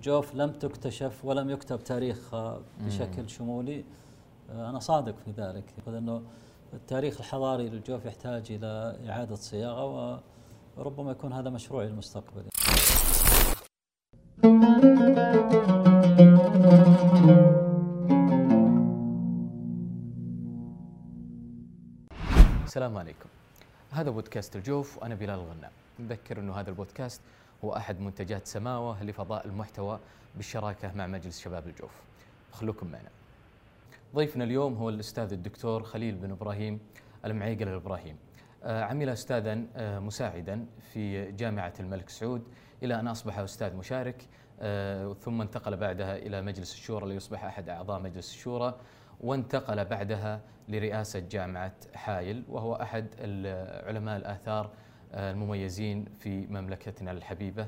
الجوف لم تكتشف ولم يكتب تاريخها بشكل شمولي. أنا صادق في ذلك. لأنه التاريخ الحضاري للجوف يحتاج إلى إعادة صياغة وربما يكون هذا مشروع للمستقبل. السلام عليكم. هذا بودكاست الجوف وأنا بلال الغنام نذكر أنه هذا البودكاست هو أحد منتجات سماوة لفضاء المحتوى بالشراكة مع مجلس شباب الجوف. خلوكم معنا. ضيفنا اليوم هو الأستاذ الدكتور خليل بن إبراهيم المعيقل الإبراهيم. آه، عمل أستاذا آه، مساعدا في جامعة الملك سعود إلى أن أصبح أستاذ مشارك آه، ثم انتقل بعدها إلى مجلس الشورى ليصبح أحد أعضاء مجلس الشورى وانتقل بعدها لرئاسة جامعة حايل وهو أحد علماء الآثار المميزين في مملكتنا الحبيبة.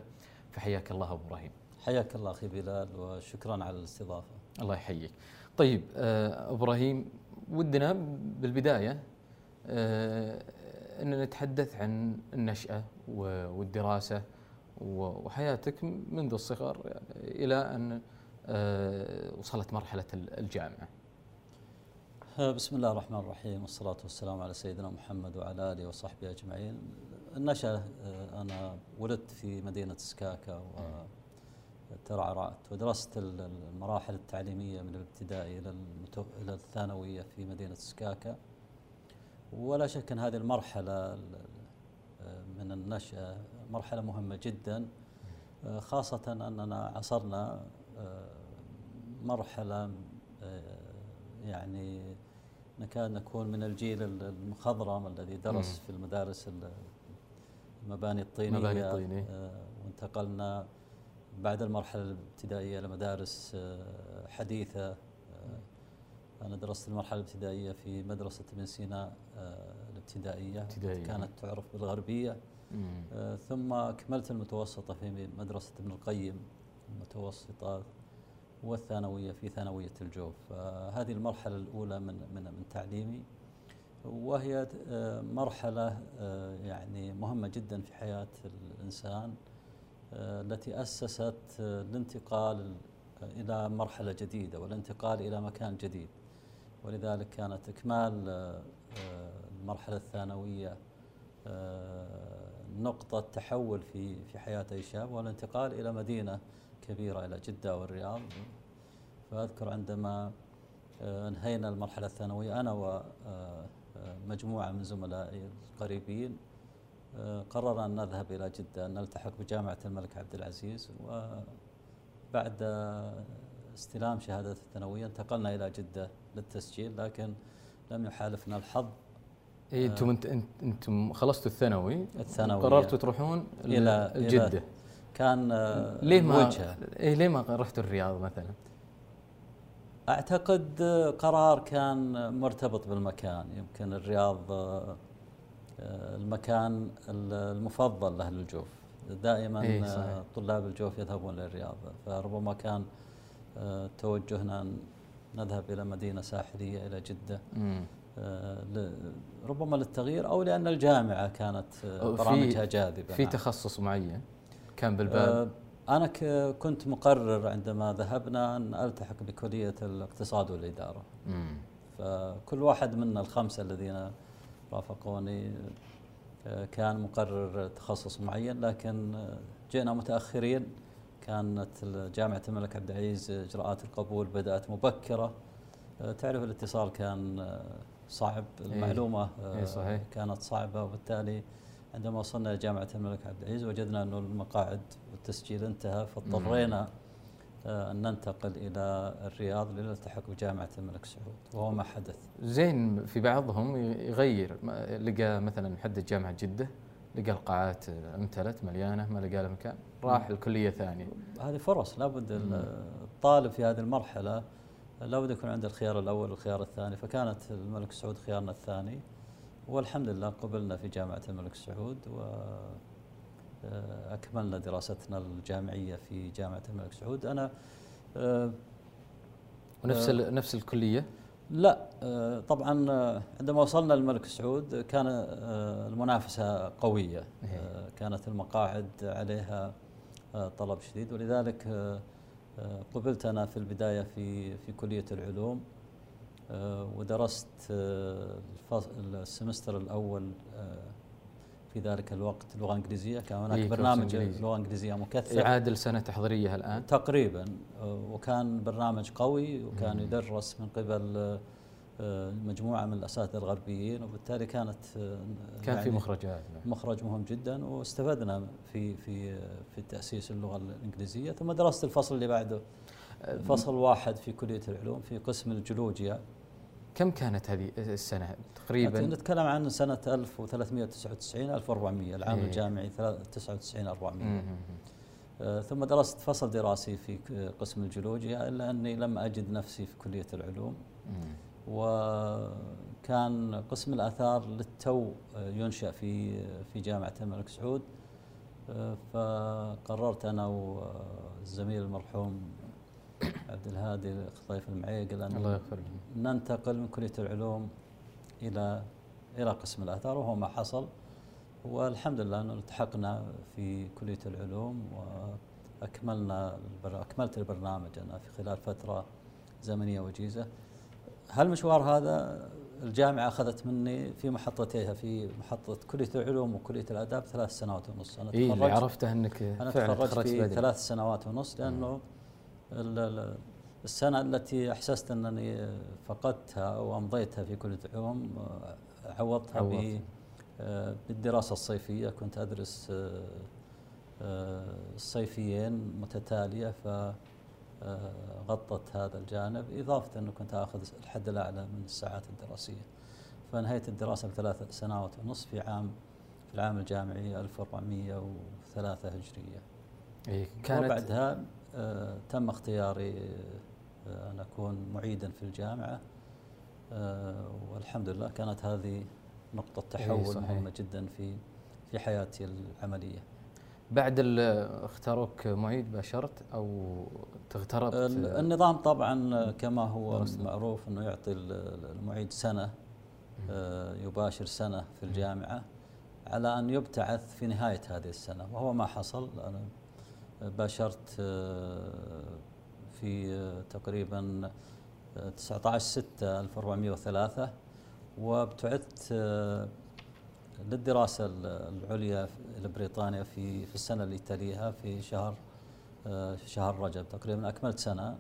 فحياك الله أبو إبراهيم. حياك الله أخي بلال وشكرا على الاستضافة. الله يحييك. طيب إبراهيم ودنا بالبداية أن نتحدث عن النشأة والدراسة وحياتك منذ الصغر إلى أن آه، وصلت مرحلة الجامعة. بسم الله الرحمن الرحيم والصلاة والسلام على سيدنا محمد وعلى آله وصحبه أجمعين. النشأة آه، أنا ولدت في مدينة سكاكا وترعرعت ودرست المراحل التعليمية من الابتدائي إلى الثانوية في مدينة سكاكا. ولا شك أن هذه المرحلة من النشأة مرحلة مهمة جدا. خاصة أننا عصرنا مرحلة يعني نكاد نكون من الجيل المخضرم الذي درس في المدارس المباني الطينية مباني الطيني. وانتقلنا بعد المرحلة الابتدائية إلى مدارس حديثة. أنا درست المرحلة الابتدائية في مدرسة ابن سينا آه، الابتدائية. ابتدائية. كانت تعرف بالغربية. آه ثم أكملت المتوسطة في مدرسة ابن القيم المتوسطة والثانوية في ثانوية الجوف. فهذه المرحلة الأولى من من من تعليمي. وهي آه، مرحلة آه، يعني مهمة جدا في حياة الإنسان التي أسست الانتقال إلى مرحلة جديدة والانتقال إلى مكان جديد. ولذلك كانت إكمال آه، آه، المرحلة الثانوية آه، نقطة تحول في في حياة أي شاب والانتقال إلى مدينة كبيرة إلى جدة والرياض. فأذكر عندما أنهينا المرحلة الثانوية أنا ومجموعة من زملائي القريبين قررنا أن نذهب إلى جدة أن نلتحق بجامعة الملك عبد العزيز وبعد استلام شهادة الثانوية انتقلنا إلى جدة للتسجيل لكن لم يحالفنا الحظ. إي أنتم انت أنتم خلصتوا الثانوي الثانوي قررتوا تروحون إلى جده كان آه، ليه ما وجهة. إيه ليه ما رحتوا الرياض مثلا؟ أعتقد قرار كان مرتبط بالمكان. يمكن الرياض آه، المكان المفضل لأهل الجوف. دائما إيه صحيح. طلاب الجوف يذهبون للرياض. فربما كان آه، توجهنا نذهب إلى مدينة ساحلية إلى جدة. آه ربما للتغيير أو لأن الجامعة كانت برامجها جاذبة. في نعم. تخصص معين كان بالبال أنا كنت مقرر عندما ذهبنا أن ألتحق بكلية الاقتصاد والإدارة مم. فكل واحد منا الخمسة الذين رافقوني آه، كان مقرر تخصص معين لكن آه، جئنا متأخرين كانت جامعة الملك عبد العزيز إجراءات القبول بدأت مبكرة آه، تعرف الاتصال كان صعب إيه. المعلومة إيه صحيح. كانت صعبة وبالتالي عندما وصلنا إلى جامعة الملك عبد العزيز وجدنا أنه المقاعد والتسجيل انتهى فاضطرينا آه، أن ننتقل إلى الرياض لنلتحق بجامعة الملك سعود وهو ما حدث. زين في بعضهم يغير. لقى مثلا محدد جامعة جدة لقى القاعات امتلت مليانة ما لقى له مكان راح الكليه ثانية. هذه فرص لابد الطالب في هذه المرحلة لابد يكون عنده الخيار الأول والخيار الثاني فكانت الملك سعود خيارنا الثاني. والحمد لله قبلنا في جامعة الملك سعود و أكملنا دراستنا الجامعية في جامعة الملك سعود. أنا ونفس آه نفس الكلية؟ لا طبعا عندما وصلنا للملك سعود كان المنافسة قوية. إيه. كانت المقاعد عليها طلب شديد. ولذلك آه، آه، قبلت أنا في البداية في في كلية العلوم. آه، ودرست آه، السمستر الأول آه، في ذلك الوقت لغة إنجليزية. كان هناك إيه، برنامج إنجليزي. لغة إنجليزية مكثف. يعادل سنه تحضيرية الآن. تقريبا آه، وكان برنامج قوي وكان مم. يدرس من قبل آه، آه، مجموعة من الأساتذة الغربيين وبالتالي كانت آه، كان في يعني مخرجات مخرج مهم جدا. واستفدنا في في في تأسيس اللغة الإنجليزية. ثم درست الفصل اللي بعده. فصل واحد في كلية العلوم في قسم الجيولوجيا. كم كانت هذه السنة تقريبا؟ نتكلم عن سنة 1399 1400 العام إيه. الجامعي 99 400 مم. آه، ثم درست فصل دراسي في قسم الجيولوجيا إلا أني لم أجد نفسي في كلية العلوم. مم. وكان قسم الآثار للتو آه، ينشأ في في جامعة الملك سعود. آه، فقررت أنا والزميل المرحوم عبد الهادي خطيف المعيقل الله يغفر له ننتقل من كلية العلوم إلى إلى قسم الآثار وهو ما حصل. والحمد لله أنه التحقنا في كلية العلوم وأكملنا البر... أكملت البرنامج أنا في خلال فترة زمنية وجيزة. هالمشوار هذا الجامعة أخذت مني في محطتيها في محطة كلية العلوم وكلية الآداب ثلاث سنوات ونص؟ أنا اللي تخرجت عرفته إنك أنا تخرجت في ثلاث سنوات ونص لأنه ال- السنة التي أحسست أنني فقدتها وأمضيتها في كلية العلوم آه، عوضتها ب عوضت. آه، بالدراسة الصيفية. كنت أدرس آه، الصيفيين متتالية فغطت هذا الجانب إضافة أنه كنت أخذ الحد الأعلى من الساعات الدراسية. فانهيت الدراسة بثلاث سنوات ونصف في عام في العام الجامعي 1403 هجرية. إيه كانت وبعدها تم اختياري آه أن أكون معيدا في الجامعة. آه والحمد لله كانت هذه نقطة تحول صحيح. مهمة جدا في في حياتي العملية. بعد اختاروك معيد باشرت أو تغتربت؟ ال- النظام طبعا كما هو. معروف أنه يعطي ال- المعيد سنة آه يباشر سنة في الجامعة على أن يبتعث في نهاية هذه السنة. وهو ما حصل باشرت آه، في آه، تقريبا آه، 19 6 1403 وابتعثت آه، للدراسة ال- العليا إلى بريطانيا في في السنة اللي تليها في شهر آه، شهر رجب تقريبا أكملت سنة.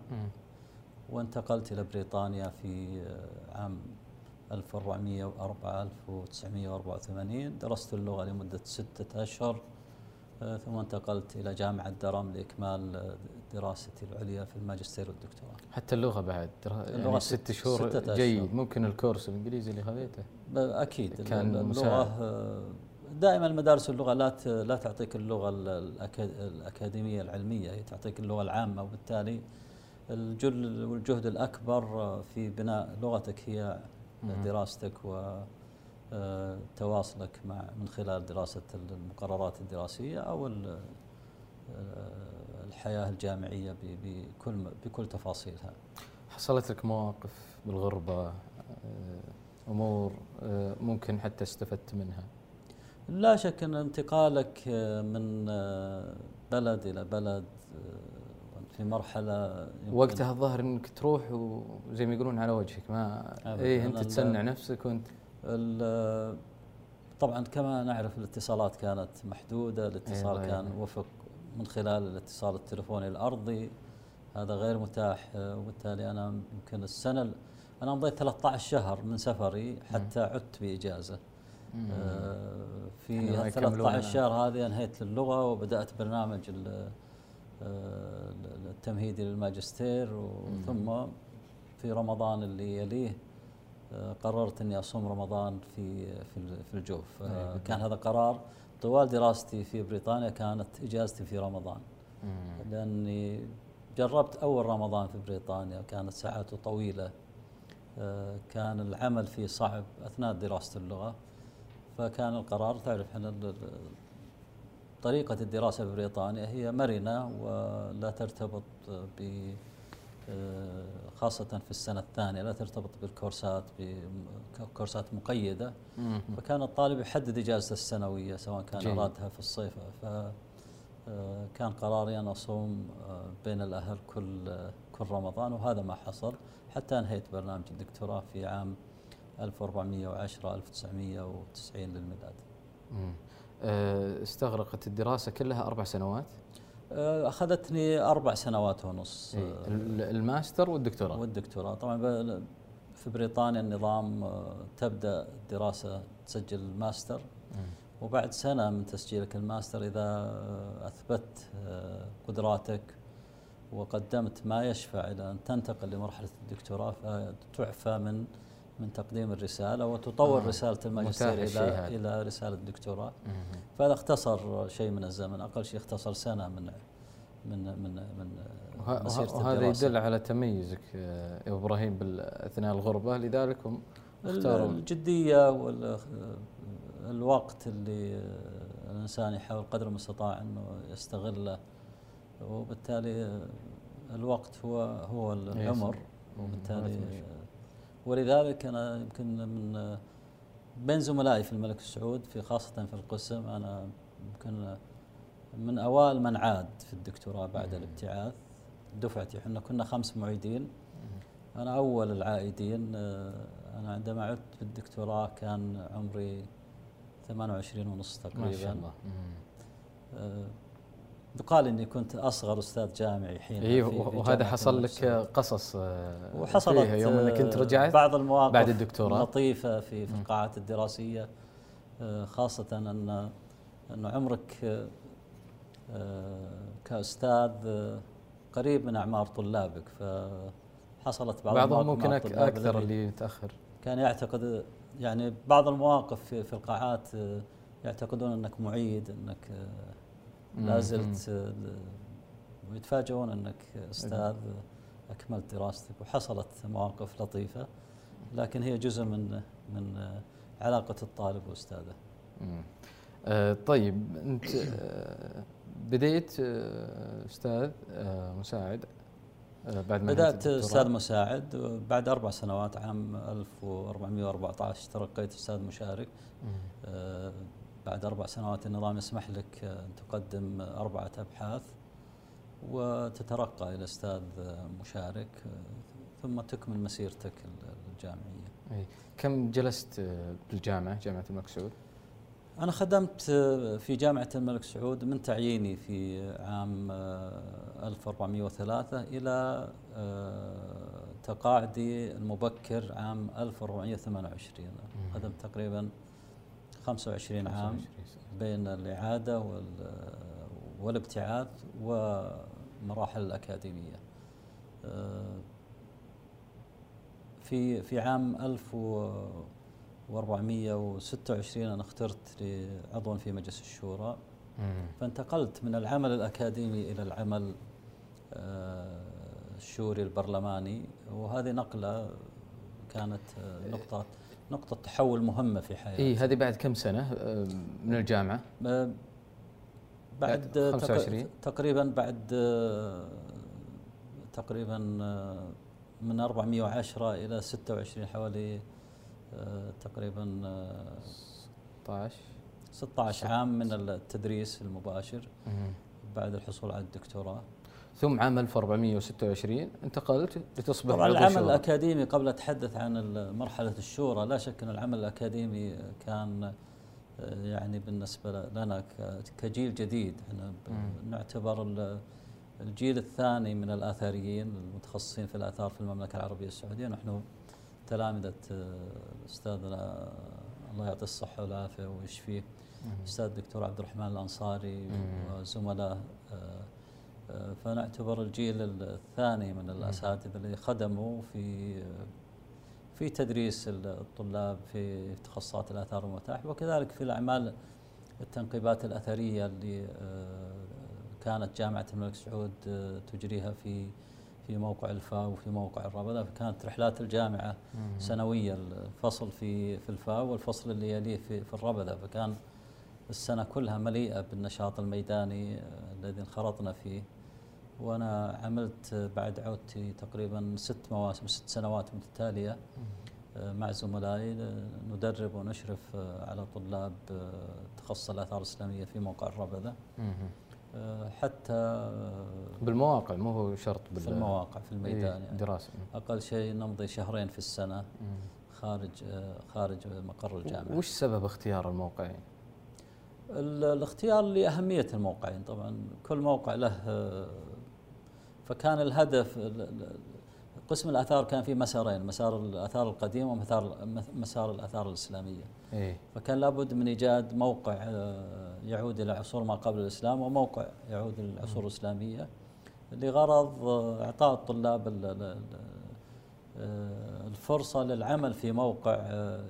وانتقلت إلى بريطانيا في آه، عام 1404 1984 درست اللغة لمدة ستة أشهر. آه، ثم انتقلت إلى جامعة درم لإكمال آه، دراستي العليا في الماجستير والدكتوراه حتى اللغة بعد ترى اللغة يعني ست- شهور ستة أشهر. جيد ممكن الكورس الإنجليزي اللي خذيته أكيد كان اللغة. آه، دائما مدارس اللغة لا لا تعطيك اللغة ال- الأكا- الأكاديمية العلمية هي تعطيك اللغة العامة وبالتالي الجل والجهد الأكبر آه، في بناء لغتك هي. دراستك وتواصلك مع من خلال دراسة المقررات الدراسية أو آه، الحياة الجامعية بكل بكل تفاصيلها. حصلت لك مواقف بالغربة آه، أمور آه، ممكن حتى استفدت منها لا شك أن انتقالك آه، من آه، بلد إلى بلد آه، في مرحلة وقتها الظاهر إنك تروح وزي ما يقولون على وجهك ما أنا تصنع ال- نفسك وانت ال- طبعا كما نعرف الاتصالات كانت محدودة الاتصال أيوة، كان أيوة. وفق من خلال الاتصال التلفوني الأرضي. هذا غير متاح وبالتالي أنا يمكن السنة ال- أنا مضيت 13 شهر من سفري حتى عدت بإجازة. آه، في إحنا ما ال يكملون 13 شهر هذه أنهيت اللغة وبدأت برنامج آه، التمهيدي للماجستير وثم في رمضان اللي يليه قررت إني أصوم رمضان في في ال- في الجوف. آه، أيوة. كان هذا قرار طوال دراستي في بريطانيا كانت إجازتي في رمضان. لأني جربت أول رمضان في بريطانيا كانت ساعاته طويلة. آه، كان العمل فيه صعب أثناء دراسة اللغة. فكان القرار تعرف إحنا طريقة الدراسة في بريطانيا هي مرنة ولا ترتبط ب آه، خاصة في السنة الثانية لا ترتبط بالكورسات بكورسات مقيدة. فكان الطالب يحدد إجازته السنوية سواء كان. أرادها في الصيف ف آه، قراري أن أصوم آه، بين الأهل كل آه، كل رمضان وهذا ما حصل حتى أنهيت برنامج الدكتوراه في عام 1410 1990 للميلاد. آه، استغرقت الدراسة كلها أربع سنوات آه، أخذتني أربع سنوات ونص إيه، ال- الماستر والدكتوراه. والدكتوراه. طبعا في بريطانيا النظام آه، تبدأ الدراسة تسجل الماستر. وبعد سنة من تسجيلك الماستر إذا آه، أثبت آه، قدراتك وقدمت ما يشفع إلى أن تنتقل لمرحلة الدكتوراه فتعفى من من تقديم الرسالة وتطور آه، رسالة الماجستير إلى. إلى رسالة الدكتوراه. فهذا اختصر شيء من الزمن أقل شيء اختصر سنة من من من من مسيرة وه- وهذا. يدل على تميزك آه، يا إبراهيم بال- اثناء الغربة لذلك هم اختاروا الجدية والوقت اللي الإنسان يحاول قدر المستطاع أنه يستغله وبالتالي الوقت هو هو العمر وبالتالي ولذلك أنا يمكن من بين زملائي في الملك سعود في خاصة في القسم أنا يمكن من أوائل من عاد في الدكتوراه بعد. الابتعاث. دفعتي إحنا كنا خمس معيدين. أنا أول العائدين آه، أنا عندما عدت بالدكتوراه كان عمري 28 ونص تقريبا ما شاء الله. يقال إني كنت أصغر أستاذ جامعي حين اي وهذا حصل لك قصص آه، وحصلت فيها يوم إنك انت آه، رجعت بعض المواقف بعد الدكتوراه. لطيفة في في. القاعات الدراسية آه، خاصة أن أن عمرك آه، قريب من أعمار طلابك فحصلت بعض بعضهم المواقف ممكن أكثر اللي يتأخر كان يعتقد يعني بعض المواقف في, القاعات يعتقدون أنك معيد أنك لا. زلت آه، ويتفاجئون انك أستاذ اكملت دراستك وحصلت مواقف لطيفة لكن هي جزء من من آه، علاقة الطالب واستاذه. آه، طيب انت آه، بديت آه، أستاذ آه، مساعد آه، بعد ما بدأت. أستاذ مساعد بعد أربع سنوات عام 1414 ترقيت أستاذ مشارك. آه، بعد أربع سنوات النظام يسمح لك آه، أن تقدم أربعة أبحاث وتترقى إلى أستاذ آه، مشارك آه، ثم تكمل مسيرتك الجامعية إي. كم جلست آه، بالجامعة جامعة الملك سعود؟ أنا خدمت آه، في جامعة الملك سعود من تعييني في عام آه، 1403 إلى آه، تقاعدي المبكر عام 1428 خدمت تقريبا 25 عام 25 سنة. بين الإعادة وال- والابتعاث ومراحل الأكاديمية آه، في في عام 1426 أنا اخترت عضوا في مجلس الشورى. فانتقلت من العمل الأكاديمي إلى العمل آه، الشوري البرلماني وهذه نقلة كانت آه، نقطة نقطة تحول مهمة في حياتي. اي هذه بعد كم سنة آه، من الجامعة؟ آه، بعد بعد تق- 25 تقريبا بعد آه، تقريبا من 410 إلى 26 حوالي تقريبا آه، 16 16 عام من التدريس المباشر. بعد الحصول على الدكتوراه. ثم عام 1426 انتقلت لتصبح طبعا العمل شورى. الأكاديمي قبل أتحدث عن مرحلة الشورى لا شك أن العمل الأكاديمي كان آه، يعني بالنسبة لنا كجيل جديد إحنا. نعتبر ال- الجيل الثاني من الآثاريين المتخصصين في الآثار في المملكة العربية السعودية نحن تلامذة آه، أستاذنا الله يعطيه الصحة والعافية ويشفيه مم. أستاذ الدكتور عبد الرحمن الأنصاري مم. وزملاء فنعتبر الجيل الثاني من الأساتذة اللي خدموا في في تدريس الطلاب في تخصصات الآثار والمتاحف وكذلك في الأعمال التنقيبات الأثرية اللي آه، كانت جامعة الملك سعود آه، تجريها في في موقع الفاو وفي موقع الربذة فكانت رحلات الجامعة مم. سنوية الفصل في في الفاو والفصل اللي يليه في في الربذة فكان السنة كلها مليئة بالنشاط الميداني الذي انخرطنا فيه. وأنا عملت بعد عودتي تقريبا ست مواسم ست سنوات متتالية مع زملائي ندرب ونشرف على طلاب تخصص الآثار الإسلامية في موقع الربذة. حتى بالمواقع مو هو شرط بال في المواقع في الميدان إيه، يعني. دراسة. أقل شيء نمضي شهرين في السنة خارج خارج مقر الجامعة. وش سبب اختيار الموقعين؟ الاختيار لأهمية الموقعين. طبعا كل موقع له فكان الهدف قسم الآثار كان في مسارين مسار الآثار القديمه ومسار مسار الآثار الإسلامية. إيه؟ فكان لابد من إيجاد موقع آه، يعود إلى عصور ما قبل الإسلام وموقع يعود إلى العصور الإسلامية لغرض آه، إعطاء الطلاب آه، الفرصة للعمل في موقع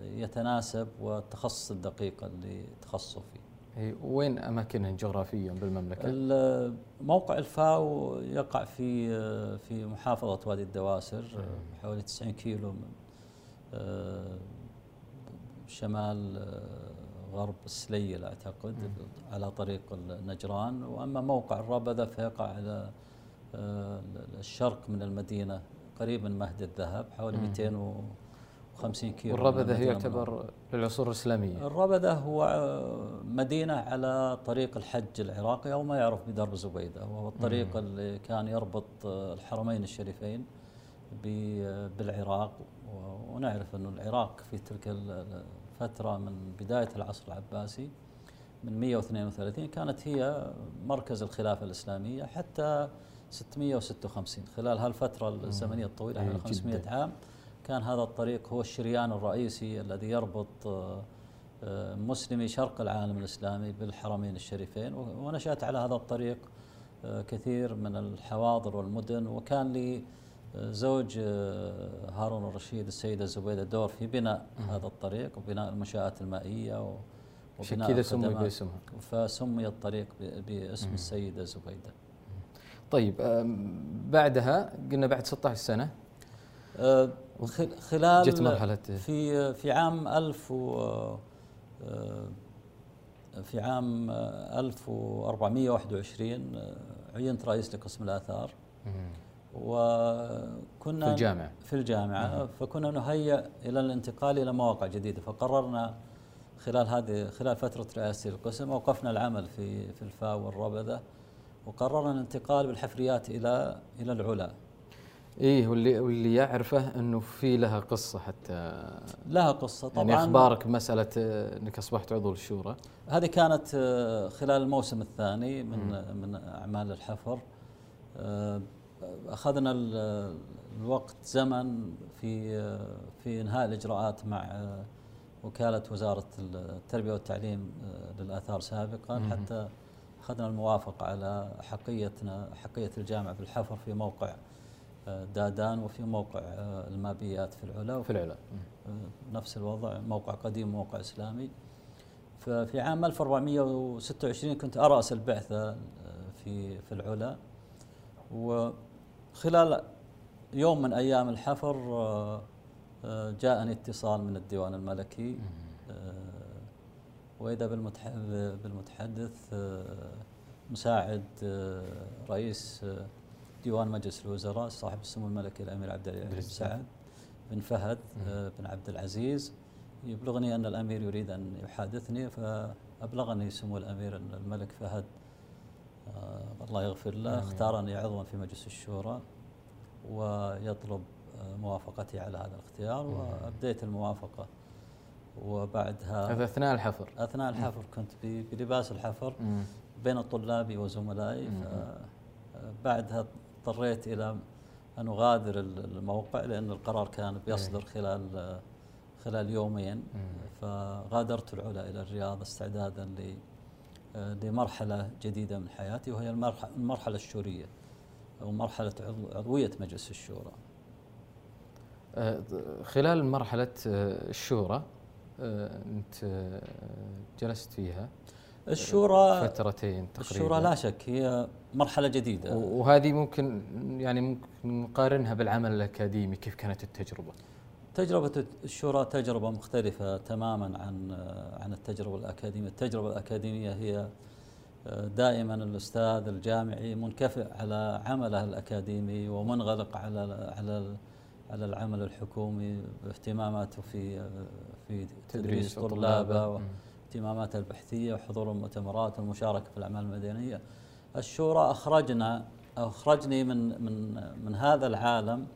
يتناسب والتخصص الدقيق اللي تخصصوا فيه. وين أماكنها جغرافيا بالمملكة؟ موقع الفاو يقع في في محافظة وادي الدواسر حوالي 90 كيلو من آه، شمال آه، غرب السليل أعتقد على طريق النجران وأما موقع الربذه فيقع على آه، الشرق من المدينة قريب من مهد الذهب حوالي 200 50 كيلو والربذة يعتبر للعصور الإسلامية. الربذة هو مدينة على طريق الحج العراقي أو ما يعرف بدرب زبيدة. وهو الطريق مم. اللي كان يربط الحرمين الشريفين بالعراق. ونعرف أن العراق في تلك الفترة من بداية العصر العباسي من 132 كانت هي مركز الخلافة الإسلامية حتى 656 خلال هالفترة الزمنية الطويلة حوالي 500 عام. كان هذا الطريق هو الشريان الرئيسي الذي يربط آه، آه، مسلمي شرق العالم الإسلامي بالحرمين الشريفين ونشأت على هذا الطريق آه، كثير من الحواضر والمدن وكان لي زوج هارون الرشيد السيدة زبيدة دور في بناء هذا الطريق وبناء المنشآت المائية وبناء كذا سمي باسمها. فسمي الطريق باسم السيدة زبيدة طيب بعدها قلنا بعد 16 سنة خلال جت مرحلة في في عام 1000 و آه، في عام 1421 آه، عينت رئيس لقسم الآثار. وكنا في الجامعة. في الجامعة. فكنا نهيئ إلى الانتقال إلى مواقع جديدة. فقررنا خلال هذه خلال فترة رئاسة القسم وقفنا العمل في في الفاو والربذة وقررنا الانتقال بالحفريات إلى إلى العلا. إيه واللي واللي يعرفه إنه في لها قصة حتى. لها قصة طبعا. يعني أخبارك مسألة إنك أصبحت عضو الشورى. هذه كانت آه، خلال الموسم الثاني من م. من أعمال الحفر. آه، أخذنا الوقت زمن في آه، في إنهاء الإجراءات مع وكالة وزارة التربية والتعليم للآثار سابقا. م. حتى أخذنا الموافقة على حقيتنا حقية الجامعة بالحفر في موقع دادان وفي موقع آه، المابيات في العلا. في العلا. آه، نفس الوضع موقع قديم موقع إسلامي. ففي عام 1426 كنت أرأس البعثة آه، في في العلا. وخلال يوم من أيام الحفر جاءني اتصال من الديوان الملكي. وإذا بالمتحدث مساعد رئيس ديوان مجلس الوزراء صاحب السمو الملكي الأمير عبد العزيز بن سعد. بن فهد آه، بن عبد العزيز. يبلغني أن الأمير يريد أن يحادثني فأبلغني سمو الأمير ان الملك فهد. آه الله يغفر له. اختارني عضوا في مجلس الشورى ويطلب آه موافقتي على هذا الاختيار وأبديت الموافقة. وبعدها هذا أثناء الحفر. أثناء الحفر. كنت بلباس الحفر بين طلابي وزملائي بعدها اضطريت إلى أن أغادر الموقع لأن القرار كان بيصدر إيه. خلال خلال يومين فغادرت العلا إلى الرياض استعدادا لمرحلة جديدة من حياتي وهي المرحلة الشورية أو مرحلة عضوية مجلس الشورى. أه، خلال مرحلة أه، الشورى أه، أنت جلست فيها الشورى فترتين تقريبا. الشورى لا شك هي مرحلة جديدة. وهذه ممكن يعني ممكن نقارنها بالعمل الأكاديمي كيف كانت التجربة؟ تجربة الشورى تجربة مختلفة تماما عن عن التجربة الأكاديمية، التجربة الأكاديمية هي دائما الأستاذ الجامعي منكفئ على عمله الأكاديمي ومنغلق على على على العمل الحكومي باهتماماته في في تدريس طلابه. اهتماماته البحثية وحضور المؤتمرات والمشاركة في الأعمال المدنية. الشورى اخرجنا أخرجني من من من هذا العالم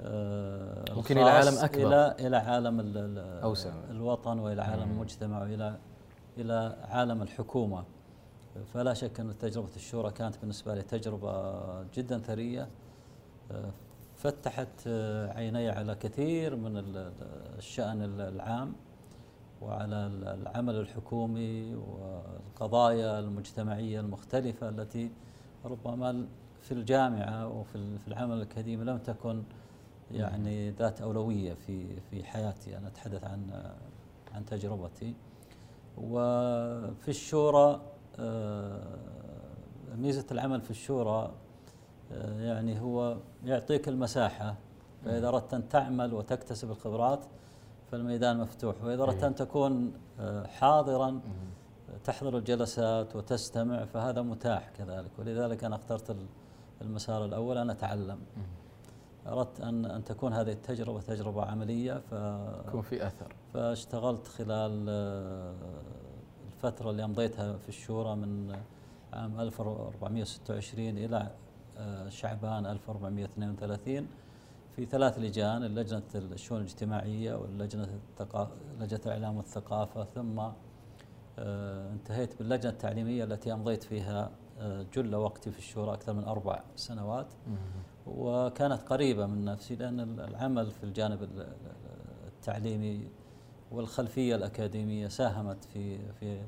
آه، ممكن إلى عالم أكبر. إلى إلى عالم أوسع. الوطن وإلى عالم المجتمع والى إلى عالم الحكومة. فلا شك أن تجربة الشورى كانت بالنسبة لي تجربة جدا ثرية. آه، فتحت عيني على كثير من الشأن العام. وعلى العمل الحكومي والقضايا المجتمعية المختلفة التي ربما في الجامعة وفي العمل الأكاديمي لم تكن يعني ذات أولوية في في حياتي. أنا أتحدث عن عن تجربتي. وفي الشورى آه، ميزة العمل في الشورى آه، يعني هو يعطيك المساحة. فإذا أردت أن تعمل وتكتسب الخبرات فالميدان مفتوح وإذا اردت ان تكون آه، حاضرا تحضر الجلسات وتستمع فهذا متاح كذلك. ولذلك أنا اخترت المسار الأول أن أتعلم. أردت أن أن تكون هذه التجربة تجربة عملية ف يكون في أثر. فاشتغلت خلال آه، الفترة اللي امضيتها في الشورى من عام 1426 إلى آه، شعبان 1432 في ثلاث لجان لجنه الشؤون الاجتماعية واللجنة لجنة الإعلام والثقافة ثم آه، انتهيت باللجنة التعليمية التي أمضيت فيها جل وقتي في الشورى أكثر من أربع سنوات. وكانت قريبة من نفسي لأن العمل في الجانب التعليمي والخلفية الأكاديمية ساهمت في في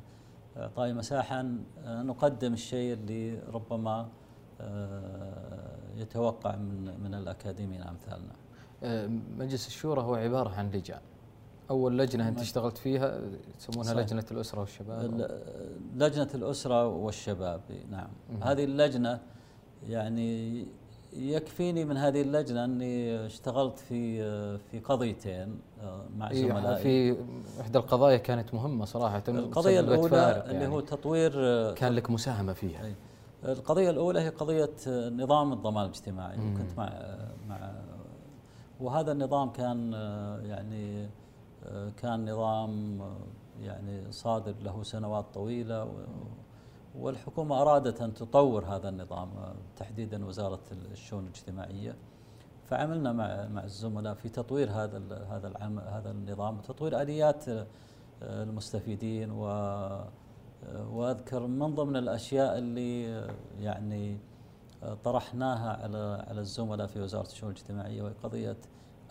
إعطاء مساحة أن نقدم الشيء اللي ربما آه، يتوقع من من الأكاديميين أمثالنا. آه، مجلس الشورى هو عبارة عن لجان. أول لجنة أنت اشتغلت فيها يسمونها لجنة الأسرة والشباب. لجنة الأسرة والشباب نعم. هذه اللجنة يعني يكفيني من هذه اللجنة أني اشتغلت في في قضيتين آه، مع زملائي. في إحدى القضايا كانت مهمة صراحة القضية الأولى يعني اللي هو تطوير آه، كان لك مساهمة فيها. أي. القضية الأولى هي قضية آه، نظام الضمان الاجتماعي. كنت مع مع وهذا النظام كان يعني كان نظام يعني صادر له سنوات طويلة والحكومة أرادت أن تطور هذا النظام تحديدا وزارة الشؤون الاجتماعية. فعملنا مع مع الزملاء في تطوير هذا هذا العمل هذا النظام وتطوير آليات المستفيدين و وأذكر من ضمن الأشياء اللي يعني طرحناها على على الزملاء في وزارة الشؤون الاجتماعية وهي قضية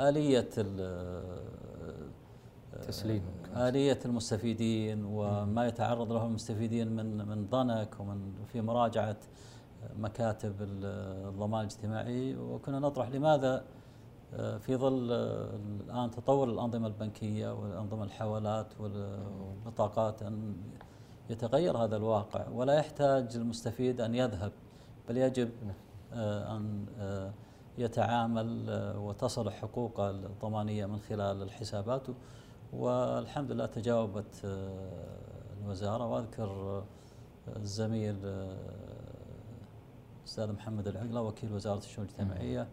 آلية تسليم. آلية المستفيدين وما يتعرض له المستفيدين من من ضنك ومن في مراجعة مكاتب الضمان الاجتماعي. وكنا نطرح لماذا؟ آه، في ظل الآن تطور الأنظمة البنكية والأنظمة الحوالات والبطاقات أن يتغير هذا الواقع ولا يحتاج المستفيد أن يذهب بل يجب آه، أن يتعامل وتصل حقوقه الضمانية من خلال الحسابات. والحمد لله تجاوبت آه، الوزارة. وأذكر آه، الزميل الأستاذ آه، محمد العقلة وكيل وزارة الشؤون الاجتماعية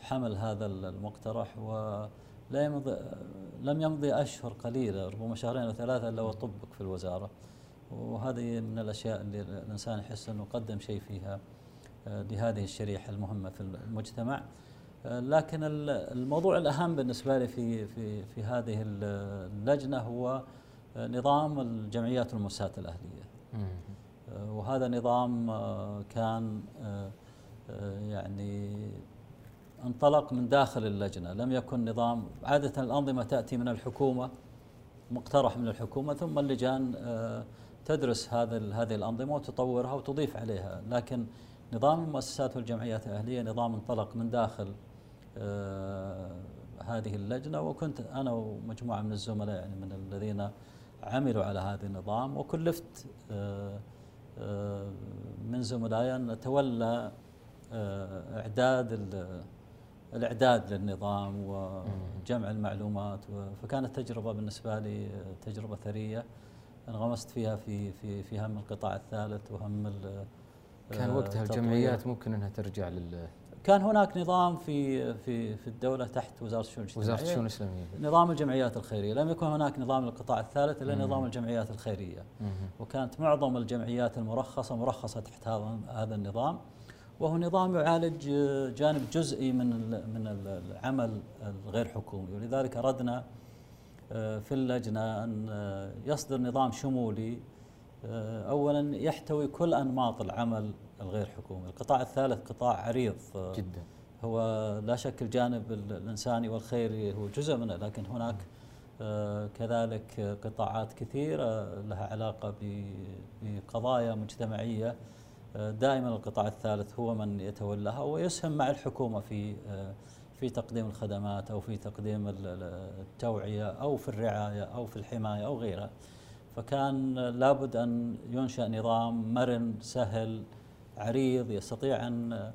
حمل هذا المقترح. ولا يمضي لم يمضي أشهر قليلة ربما شهرين أو ثلاثة إلا وطبق في الوزارة. وهذه من الأشياء اللي الإنسان يحس أنه قدم شيء فيها لهذه الشريحة المهمة في المجتمع. لكن الموضوع الأهم بالنسبة لي في في في هذه اللجنة هو نظام الجمعيات والمؤسسات الأهلية. وهذا نظام كان يعني انطلق من داخل اللجنة. لم يكن نظام عادة الأنظمة تأتي من الحكومة مقترح من الحكومة ثم اللجان تدرس هذا هذه الأنظمة وتطورها وتضيف عليها. لكن نظام المؤسسات والجمعيات الأهلية نظام انطلق من داخل آه، هذه اللجنة. وكنت أنا ومجموعة من الزملاء يعني من الذين عملوا على هذا النظام. وكلفت آه، آه، من زملائي أن أتولى إعداد الإعداد للنظام وجمع المعلومات فكانت تجربة بالنسبة لي تجربة ثرية. انغمست فيها في في في هم القطاع الثالث وهم كان وقتها الجمعيات ممكن إنها ترجع لل كان هناك نظام في في في الدولة تحت وزارة الشؤون الاجتماعية. وزارة الشؤون الاسلاميه نظام الجمعيات الخيرية، لم يكن هناك نظام القطاع الثالث إلا نظام الجمعيات الخيرية. وكانت معظم الجمعيات المرخصة مرخصة تحت هذا هذا النظام. وهو نظام يعالج جانب جزئي من من العمل الغير حكومي. ولذلك أردنا آه، في اللجنة أن آه، يصدر نظام شمولي آه، اولا يحتوي كل أنماط العمل الغير حكومي، القطاع الثالث قطاع عريض جدا. هو لا شك الجانب الإنساني والخيري هو جزء منه لكن هناك كذلك قطاعات كثيرة لها علاقة بقضايا مجتمعية دائما القطاع الثالث هو من يتولاها ويسهم مع الحكومة في في تقديم الخدمات أو في تقديم التوعية أو في الرعاية أو في الحماية أو غيرها. فكان لابد أن ينشأ نظام مرن سهل عريض يستطيع أن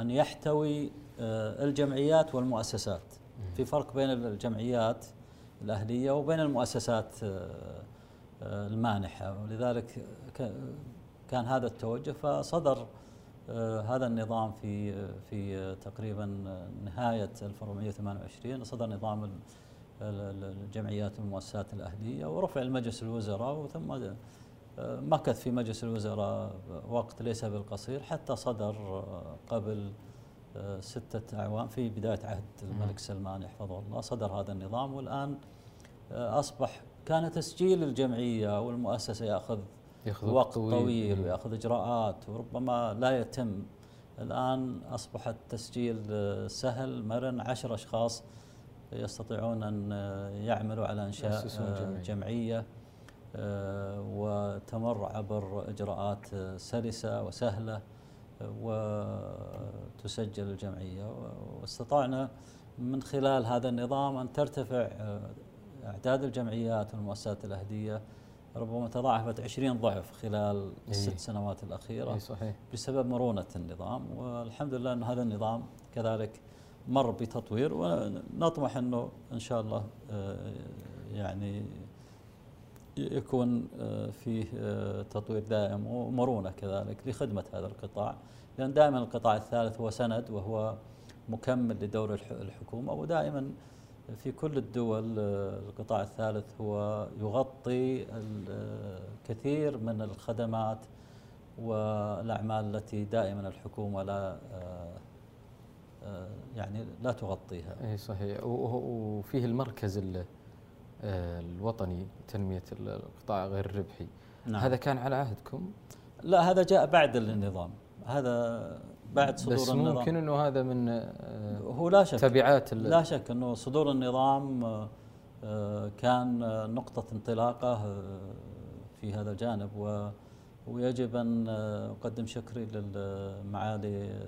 أن يحتوي الجمعيات والمؤسسات. في فرق بين الجمعيات الأهلية وبين المؤسسات المانحة ولذلك كان هذا التوجه فصدر آه، هذا النظام في في تقريبا نهاية 1428 صدر نظام الجمعيات والمؤسسات الأهلية ورفع المجلس الوزراء وثم آه، مكث في مجلس الوزراء وقت ليس بالقصير حتى صدر آه، قبل ستة أعوام في بداية عهد الملك سلمان يحفظه الله صدر هذا النظام والآن أصبح كان تسجيل الجمعية والمؤسسة يأخذ ياخذ وقت طويل, طويل وياخذ إجراءات وربما لا يتم. الآن أصبح التسجيل سهل مرن عشر أشخاص يستطيعون أن يعملوا على أنشاء جمعية, جمعية آه، وتمر عبر إجراءات سلسة وسهلة وتسجل الجمعية. واستطعنا من خلال هذا النظام أن ترتفع أعداد الجمعيات والمؤسسات الأهلية ربما تضاعفت 20 ضعف خلال إيه. الست سنوات الأخيرة إيه صحيح. بسبب مرونة النظام والحمد لله أن هذا النظام كذلك مر بتطوير ونطمح أنه إن شاء الله آه، يعني يكون آه، فيه آه، تطوير دائم ومرونة كذلك لخدمة هذا القطاع لأن دائما القطاع الثالث هو سند وهو مكمل لدور الحكومة ودائما في كل الدول القطاع الثالث هو يغطي الكثير من الخدمات والأعمال التي دائما الحكومة لا يعني لا تغطيها. اي صحيح وفيه المركز الوطني لتنمية القطاع غير الربحي. نعم. هذا كان على عهدكم؟ لا هذا جاء بعد النظام، هذا بعد صدور بس النظام. ممكن إنه هذا من هو لا شك. تبعات لا شك إنه صدور النظام آه، كان نقطة انطلاقة آه، في هذا الجانب. ويجب أن أقدم شكري للمعالي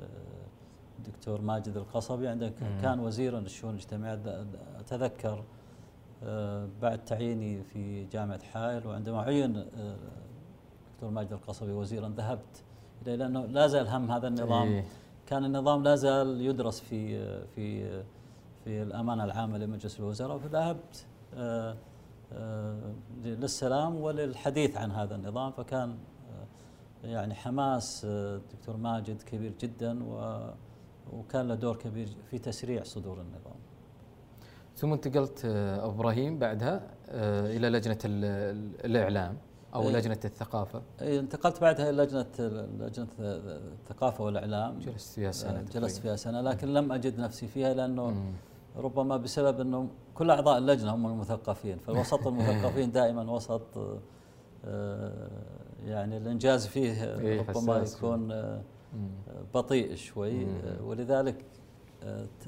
الدكتور ماجد القصبي. عندما كان وزيرا للشؤون الاجتماعية أتذكر آه، بعد تعييني في جامعة حائل. وعندما عين الدكتور ماجد القصبي وزيرا ذهبت لأنه لا زال هم هذا النظام إيه. كان النظام لا زال يدرس في في في الأمانة العامة لمجلس الوزراء فذهبت آه، آه، للسلام وللحديث عن هذا النظام فكان آه، يعني حماس الدكتور ماجد كبير جدا وكان له دور كبير في تسريع صدور النظام. ثم انتقلت إبراهيم بعدها إلى لجنة الإعلام أو إيه. لجنة الثقافة. إيه انتقلت بعدها إلى لجنة لجنة الثقافة والإعلام. جلست فيها سنة آه، جلست فيها سنة لكن لم أجد نفسي فيها لأنه مم. ربما بسبب إنه كل أعضاء اللجنة هم المثقفين فالوسط المثقفين دائما وسط آه، يعني الإنجاز فيه إيه ربما يكون آه، بطيء شوي. ولذلك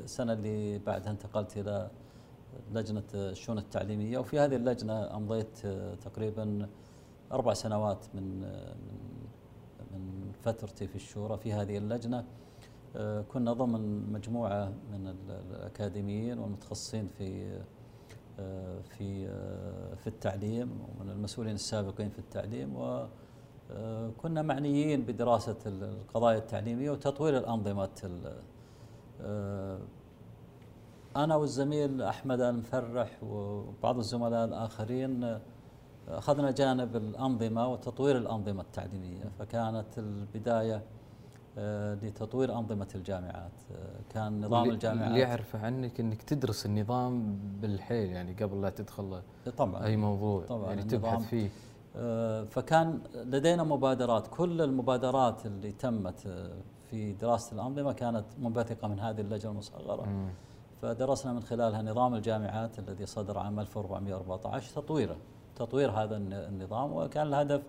السنة اللي بعدها انتقلت إلى لجنة الشؤون التعليمية. وفي هذه اللجنة أمضيت تقريبا أربع سنوات من من فترتي في الشورى في هذه اللجنة. آه، كنا ضمن مجموعة من الأكاديميين والمتخصصين في آه، في آه، في التعليم ومن المسؤولين السابقين في التعليم وكنا معنيين بدراسة القضايا التعليمية وتطوير الأنظمة أنا والزميل أحمد المفرح وبعض الزملاء الآخرين أخذنا جانب الأنظمة وتطوير الأنظمة التعليمية فكانت البداية آه، لتطوير أنظمة الجامعات. كان نظام الجامعات اللي أعرفه عنك أنك تدرس النظام بالحيل يعني قبل لا تدخل طبعا. أي موضوع طبعا يعني تبحث فيه. فكان لدينا مبادرات. كل المبادرات اللي تمت في دراسة الأنظمة كانت منبثقة من هذه اللجنة المصغرة. فدرسنا من خلالها نظام الجامعات الذي صدر عام 1414 تطويره تطوير هذا النظام وكان الهدف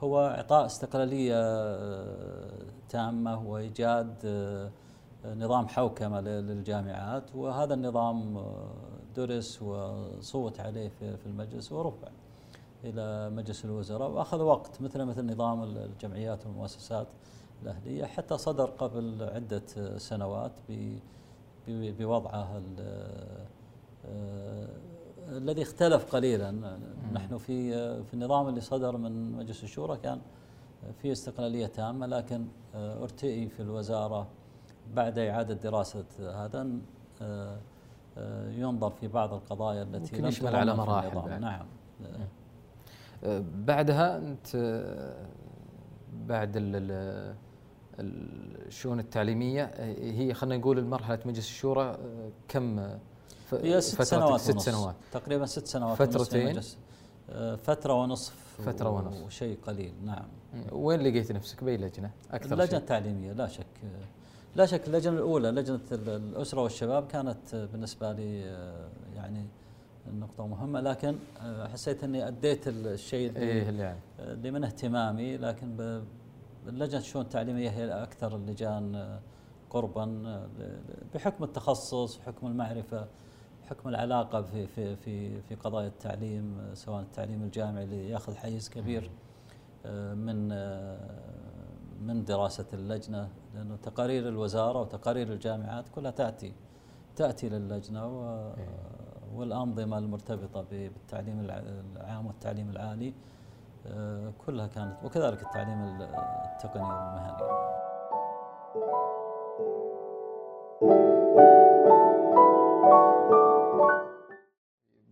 هو إعطاء استقلالية آه، تامة وإيجاد آه، نظام حوكمة للجامعات. وهذا النظام آه، درس وصوت عليه في المجلس ورفع إلى مجلس الوزراء. وأخذ وقت مثل مثل نظام الجمعيات والمؤسسات الأهلية حتى صدر قبل عدة سنوات بوضعه الذي اختلف قليلا. نحن في في النظام اللي صدر من مجلس الشورى كان في استقلالية تامة لكن ارتئي في الوزارة بعد إعادة دراسة هذا ينظر في بعض القضايا التي لم يشمل على مراحل نعم. بعدها أنت بعد الشؤون التعليمية هي خلينا نقول المرحلة مجلس الشورى كم هي ست سنوات ست سنوات. تقريبا ست سنوات فترتين. آه، فترة ونصف فترة ونصف. وشيء قليل. نعم. وين لقيت نفسك؟ بأي لجنة؟ أكثر اللجنة التعليمية. لا شك لا شك اللجنة الأولى لجنة الأسرة والشباب كانت بالنسبة لي آه، يعني نقطة مهمة. لكن آه، حسيت أني أديت الشيء اللي, إيه اللي, يعني. اللي من اهتمامي. لكن اللجنة الشؤون التعليمية هي أكثر اللجان قربا بحكم التخصص وحكم المعرفة حكم العلاقة في في في في قضايا التعليم سواء التعليم الجامعي اللي ياخذ حيز كبير آه، من آه، من دراسة اللجنة لأنه تقارير الوزارة وتقارير الجامعات كلها تأتي تأتي للجنة إيه. والأنظمة المرتبطة بالتعليم العام والتعليم العالي آه، كلها كانت وكذلك التعليم التقني والمهني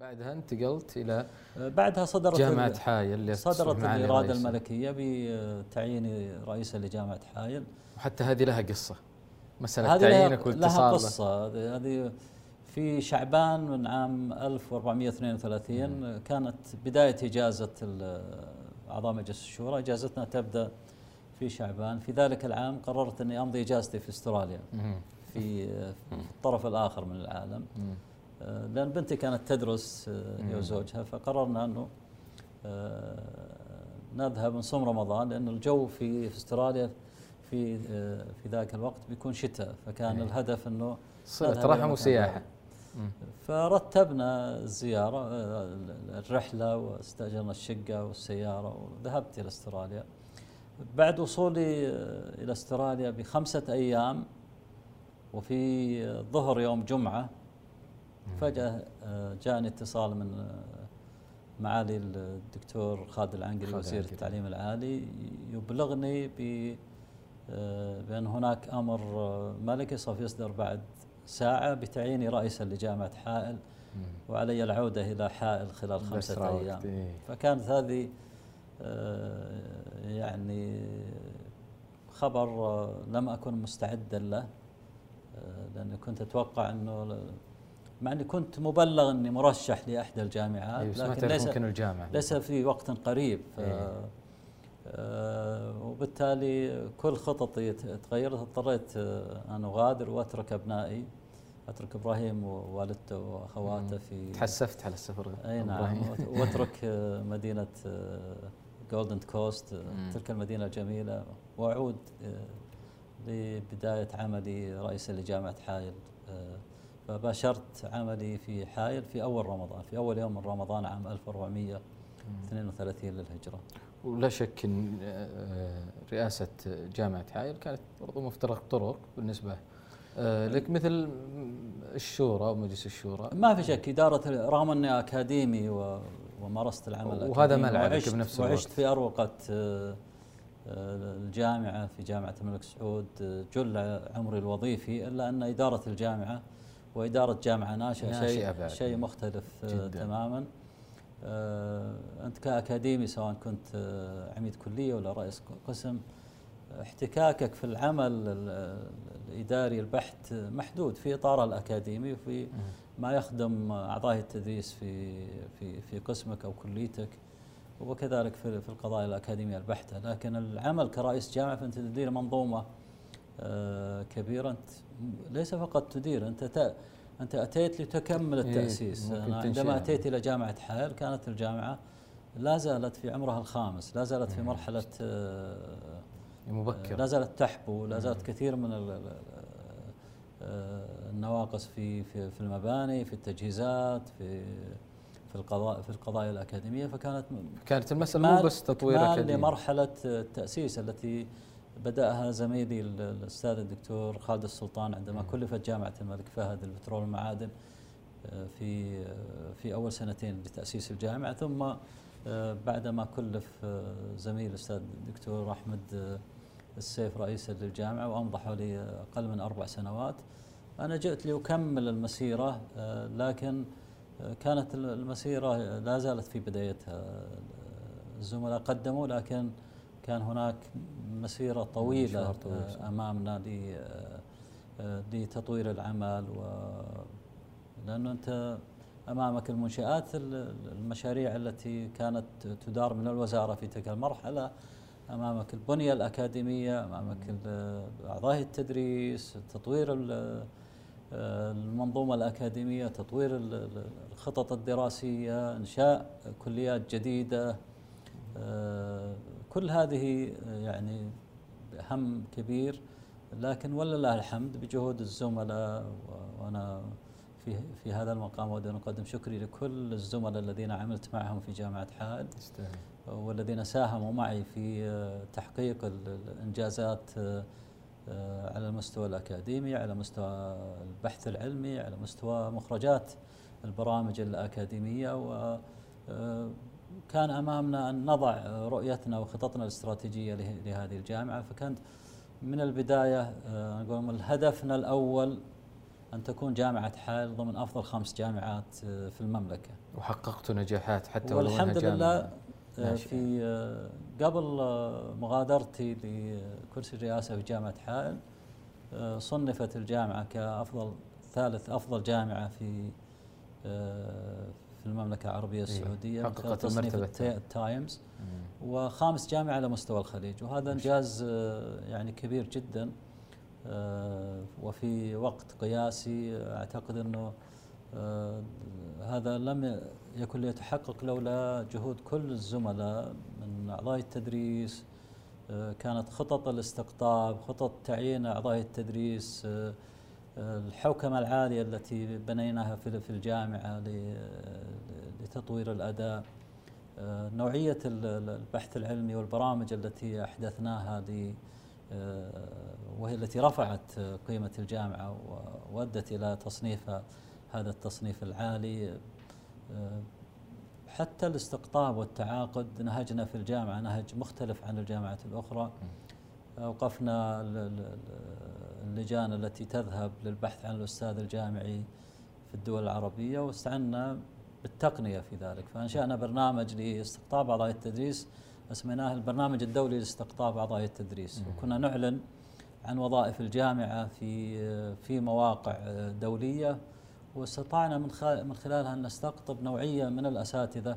بعدها انتقلت إلى بعدها صدرت جامعة حايل اللي صدرت الإرادة الملكية بتعييني رئيسا لجامعة حايل. وحتى هذه لها قصة. مسألة تعيينك والاتصال لها قصة. هذه في شعبان من عام 1432 مم. كانت بداية إجازة اعضاء مجلس الشورى. إجازتنا تبدأ في شعبان. في ذلك العام قررت أني أمضي إجازتي في أستراليا. في الطرف الآخر من العالم. آه، لأن بنتي كانت تدرس آه، هي وزوجها فقررنا أنه آه، نذهب نصوم رمضان لأن الجو في في استراليا في في ذاك الوقت بيكون شتاء فكان إيه. الهدف أنه صلة رحم وسياحة فرتبنا الزيارة الرحلة واستأجرنا الشقة والسيارة وذهبت إلى استراليا. بعد وصولي إلى استراليا بخمسة أيام وفي ظهر يوم جمعة فجأة آه، جاءني اتصال من آه، معالي الدكتور خالد العنقري وزير التعليم العالي يبلغني ب آه، بأن هناك أمر ملكي سوف يصدر بعد ساعة بتعييني رئيسا لجامعة حائل وعلي العودة إلى حائل خلال خمسة أيام. إيه. فكانت هذه يعني خبر لم أكن مستعدا له لأني كنت أتوقع أنه مع إني كنت مبلغ إني مرشح لأحدى الجامعات أيوة لكن ليس ممكن الجامعة. ليس في وقت قريب أيه. آه وبالتالي كل خططي تغيرت اضطريت آه، أن أغادر وأترك أبنائي أترك إبراهيم ووالدته وأخواته في تحسفت على السفر أي نعم وأترك آه، مدينة Gold آه، Coast تلك المدينة الجميلة وأعود لبداية عملي رئيسا لجامعة حائل فباشرت عملي في حائل في أول رمضان في أول يوم من رمضان عام 1432 للهجرة. ولا شك أن آه، رئاسة جامعة حائل كانت برضو مفترق طرق بالنسبة آه، لك مثل الشورى ومجلس الشورى. ما في شك إدارة رغم أني أكاديمي ومارست العمل وهذا ملعبك بنفس الوقت. وعشت في أروقة آه، الجامعة في جامعة الملك سعود جل عمري الوظيفي إلا أن إدارة الجامعة وإدارة جامعة ناشئة شيء شيء مختلف آه، جداً. تماما. آه، أنت كأكاديمي سواء كنت آه، عميد كلية ولا رئيس قسم احتكاكك في العمل الإداري البحت محدود في اطاره الأكاديمي وفي ما يخدم أعضاء التدريس في في في قسمك أو كليتك وكذلك في في القضايا الأكاديمية البحتة، لكن العمل كرئيس جامعة فأنت تدير منظومة آه، كبيرة. أنت ليس فقط تدير أنت أنت أتيت لتكمل إيه، التأسيس. إيه أنا عندما أتيت إلى جامعة حائل كانت الجامعة لا زالت في عمرها الخامس لا زالت في مرحلة آه، مبكرة. لا زالت تحبو لا زالت كثير من آه، النواقص في في في المباني في التجهيزات في في القضاء في القضايا الأكاديمية فكانت كانت المسألة مو بس تطوير أكاديمي. لمرحلة التأسيس التي بدأها زميلي الأستاذ الدكتور خالد السلطان عندما كلفت جامعة الملك فهد البترول والمعادن آه، في آه، في أول سنتين لتأسيس الجامعة ثم بعدما كلف زميل الأستاذ الدكتور أحمد السيف رئيسا للجامعة وأمضى حوالي أقل من أربع سنوات. أنا جئت لأكمل المسيرة آه، لكن آه، كانت المسيرة لا زالت في بدايتها. الزملاء قدموا لكن كان هناك مسيرة طويلة آه، أمامنا لتطوير العمل و لأنه أنت أمامك المنشآت المشاريع التي كانت تدار من الوزارة في تلك المرحلة. أمامك البنية الأكاديمية أمامك أعضاء التدريس تطوير المنظومة الأكاديمية تطوير الخطط الدراسية إنشاء كليات جديدة كل هذه يعني هم كبير لكن ولله الحمد بجهود الزملاء. وأنا في في هذا المقام أود أن أقدم شكري لكل الزملاء الذين عملت معهم في جامعة حائل. والذين ساهموا معي في آه، تحقيق الإنجازات آه، آه، على المستوى الأكاديمي على مستوى البحث العلمي على مستوى مخرجات البرامج الأكاديمية. و كان أمامنا أن نضع رؤيتنا وخططنا الاستراتيجية لهذه الجامعة فكانت من البداية نقول هدفنا الأول أن تكون جامعة حائل ضمن أفضل خمس جامعات في المملكة. وحققت نجاحات حتى والحمد لله آه، في آه، قبل آه، مغادرتي لكرسي الرئاسة في جامعة حائل صنفت الجامعة كأفضل ثالث أفضل جامعة في في المملكة العربية إيه، السعودية حققت المرتبه التايمز. وخامس جامعة على مستوى الخليج. وهذا انجاز يعني كبير جدا. وفي وقت قياسي أعتقد إنه هذا لم يكن ليتحقق لولا جهود كل الزملاء من أعضاء التدريس آه، كانت خطط الاستقطاب خطط تعيين أعضاء التدريس آه، آه، الحوكمة العالية التي بنيناها في الجامعة لتطوير الأداء نوعية البحث العلمي والبرامج التي أحدثناها وهي التي رفعت قيمة الجامعة وأدت إلى تصنيفها هذا التصنيف العالي. حتى الاستقطاب والتعاقد نهجنا في الجامعة نهج مختلف عن الجامعات الأخرى. أوقفنا اللجان التي تذهب للبحث عن الأستاذ الجامعي في الدول العربية واستعنا بالتقنية في ذلك. فأنشأنا برنامج لاستقطاب أعضاء التدريس أسميناه البرنامج الدولي لاستقطاب أعضاء التدريس. وكنا نعلن عن وظائف الجامعة في في مواقع دولية واستطعنا من من خلالها أن نستقطب نوعية من الأساتذة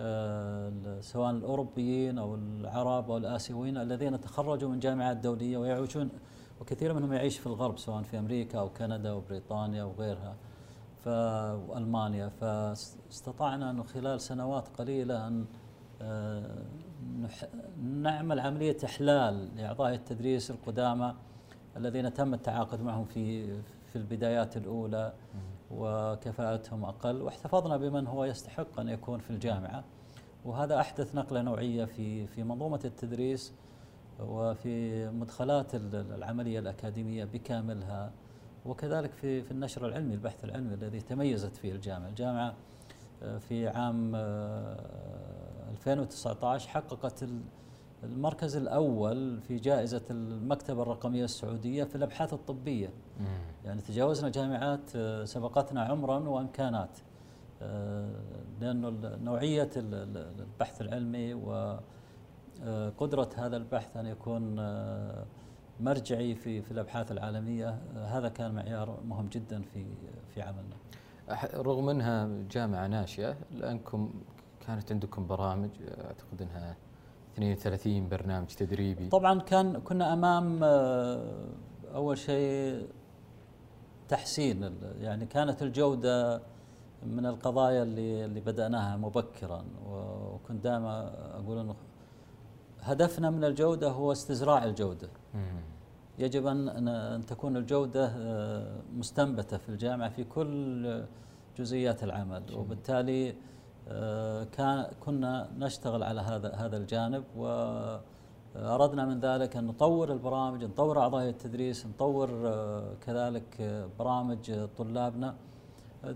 آه، سواء الأوروبيين أو العرب أو الآسيويين الذين تخرجوا من جامعات دولية ويعيشون وكثير منهم يعيش في الغرب سواء في أمريكا أو كندا وبريطانيا وغيرها وألمانيا. فاستطعنا انه خلال سنوات قليلة أن آه، نعمل عملية إحلال لاعضاء التدريس القدامى الذين تم التعاقد معهم في في البدايات الأولى وكفاءتهم أقل واحتفظنا بمن هو يستحق أن يكون في الجامعة. وهذا أحدث نقلة نوعية في في منظومة التدريس وفي مدخلات العملية الأكاديمية بكاملها وكذلك في في النشر العلمي البحث العلمي الذي تميزت فيه الجامعة. الجامعة آه، في عام 2019 آه، حققت المركز الأول في جائزة المكتبة الرقمية السعودية في الأبحاث الطبية. يعني تجاوزنا جامعات آه، سبقتنا عمرا وإمكانات. لأنه نوعية البحث العلمي قدرة هذا البحث أن يكون مرجعي في في الأبحاث العالمية هذا كان معيار مهم جدا في في عملنا. رغم أنها جامعة ناشئة لأنكم كانت عندكم برامج أعتقد أنها 32 برنامج تدريبي. طبعا كان كنا أمام آه، أول شيء تحسين يعني كانت الجودة من القضايا اللي اللي بدأناها مبكرا وكنت دائما أقول إنه هدفنا من الجودة هو استزراع الجودة. يجب ان ان تكون الجودة آه، مستنبتة في الجامعة في كل جزئيات العمل. وبالتالي آه، كان كنا نشتغل على هذا هذا الجانب واردنا من ذلك أن نطور البرامج نطور أعضاء التدريس نطور آه، كذلك برامج طلابنا.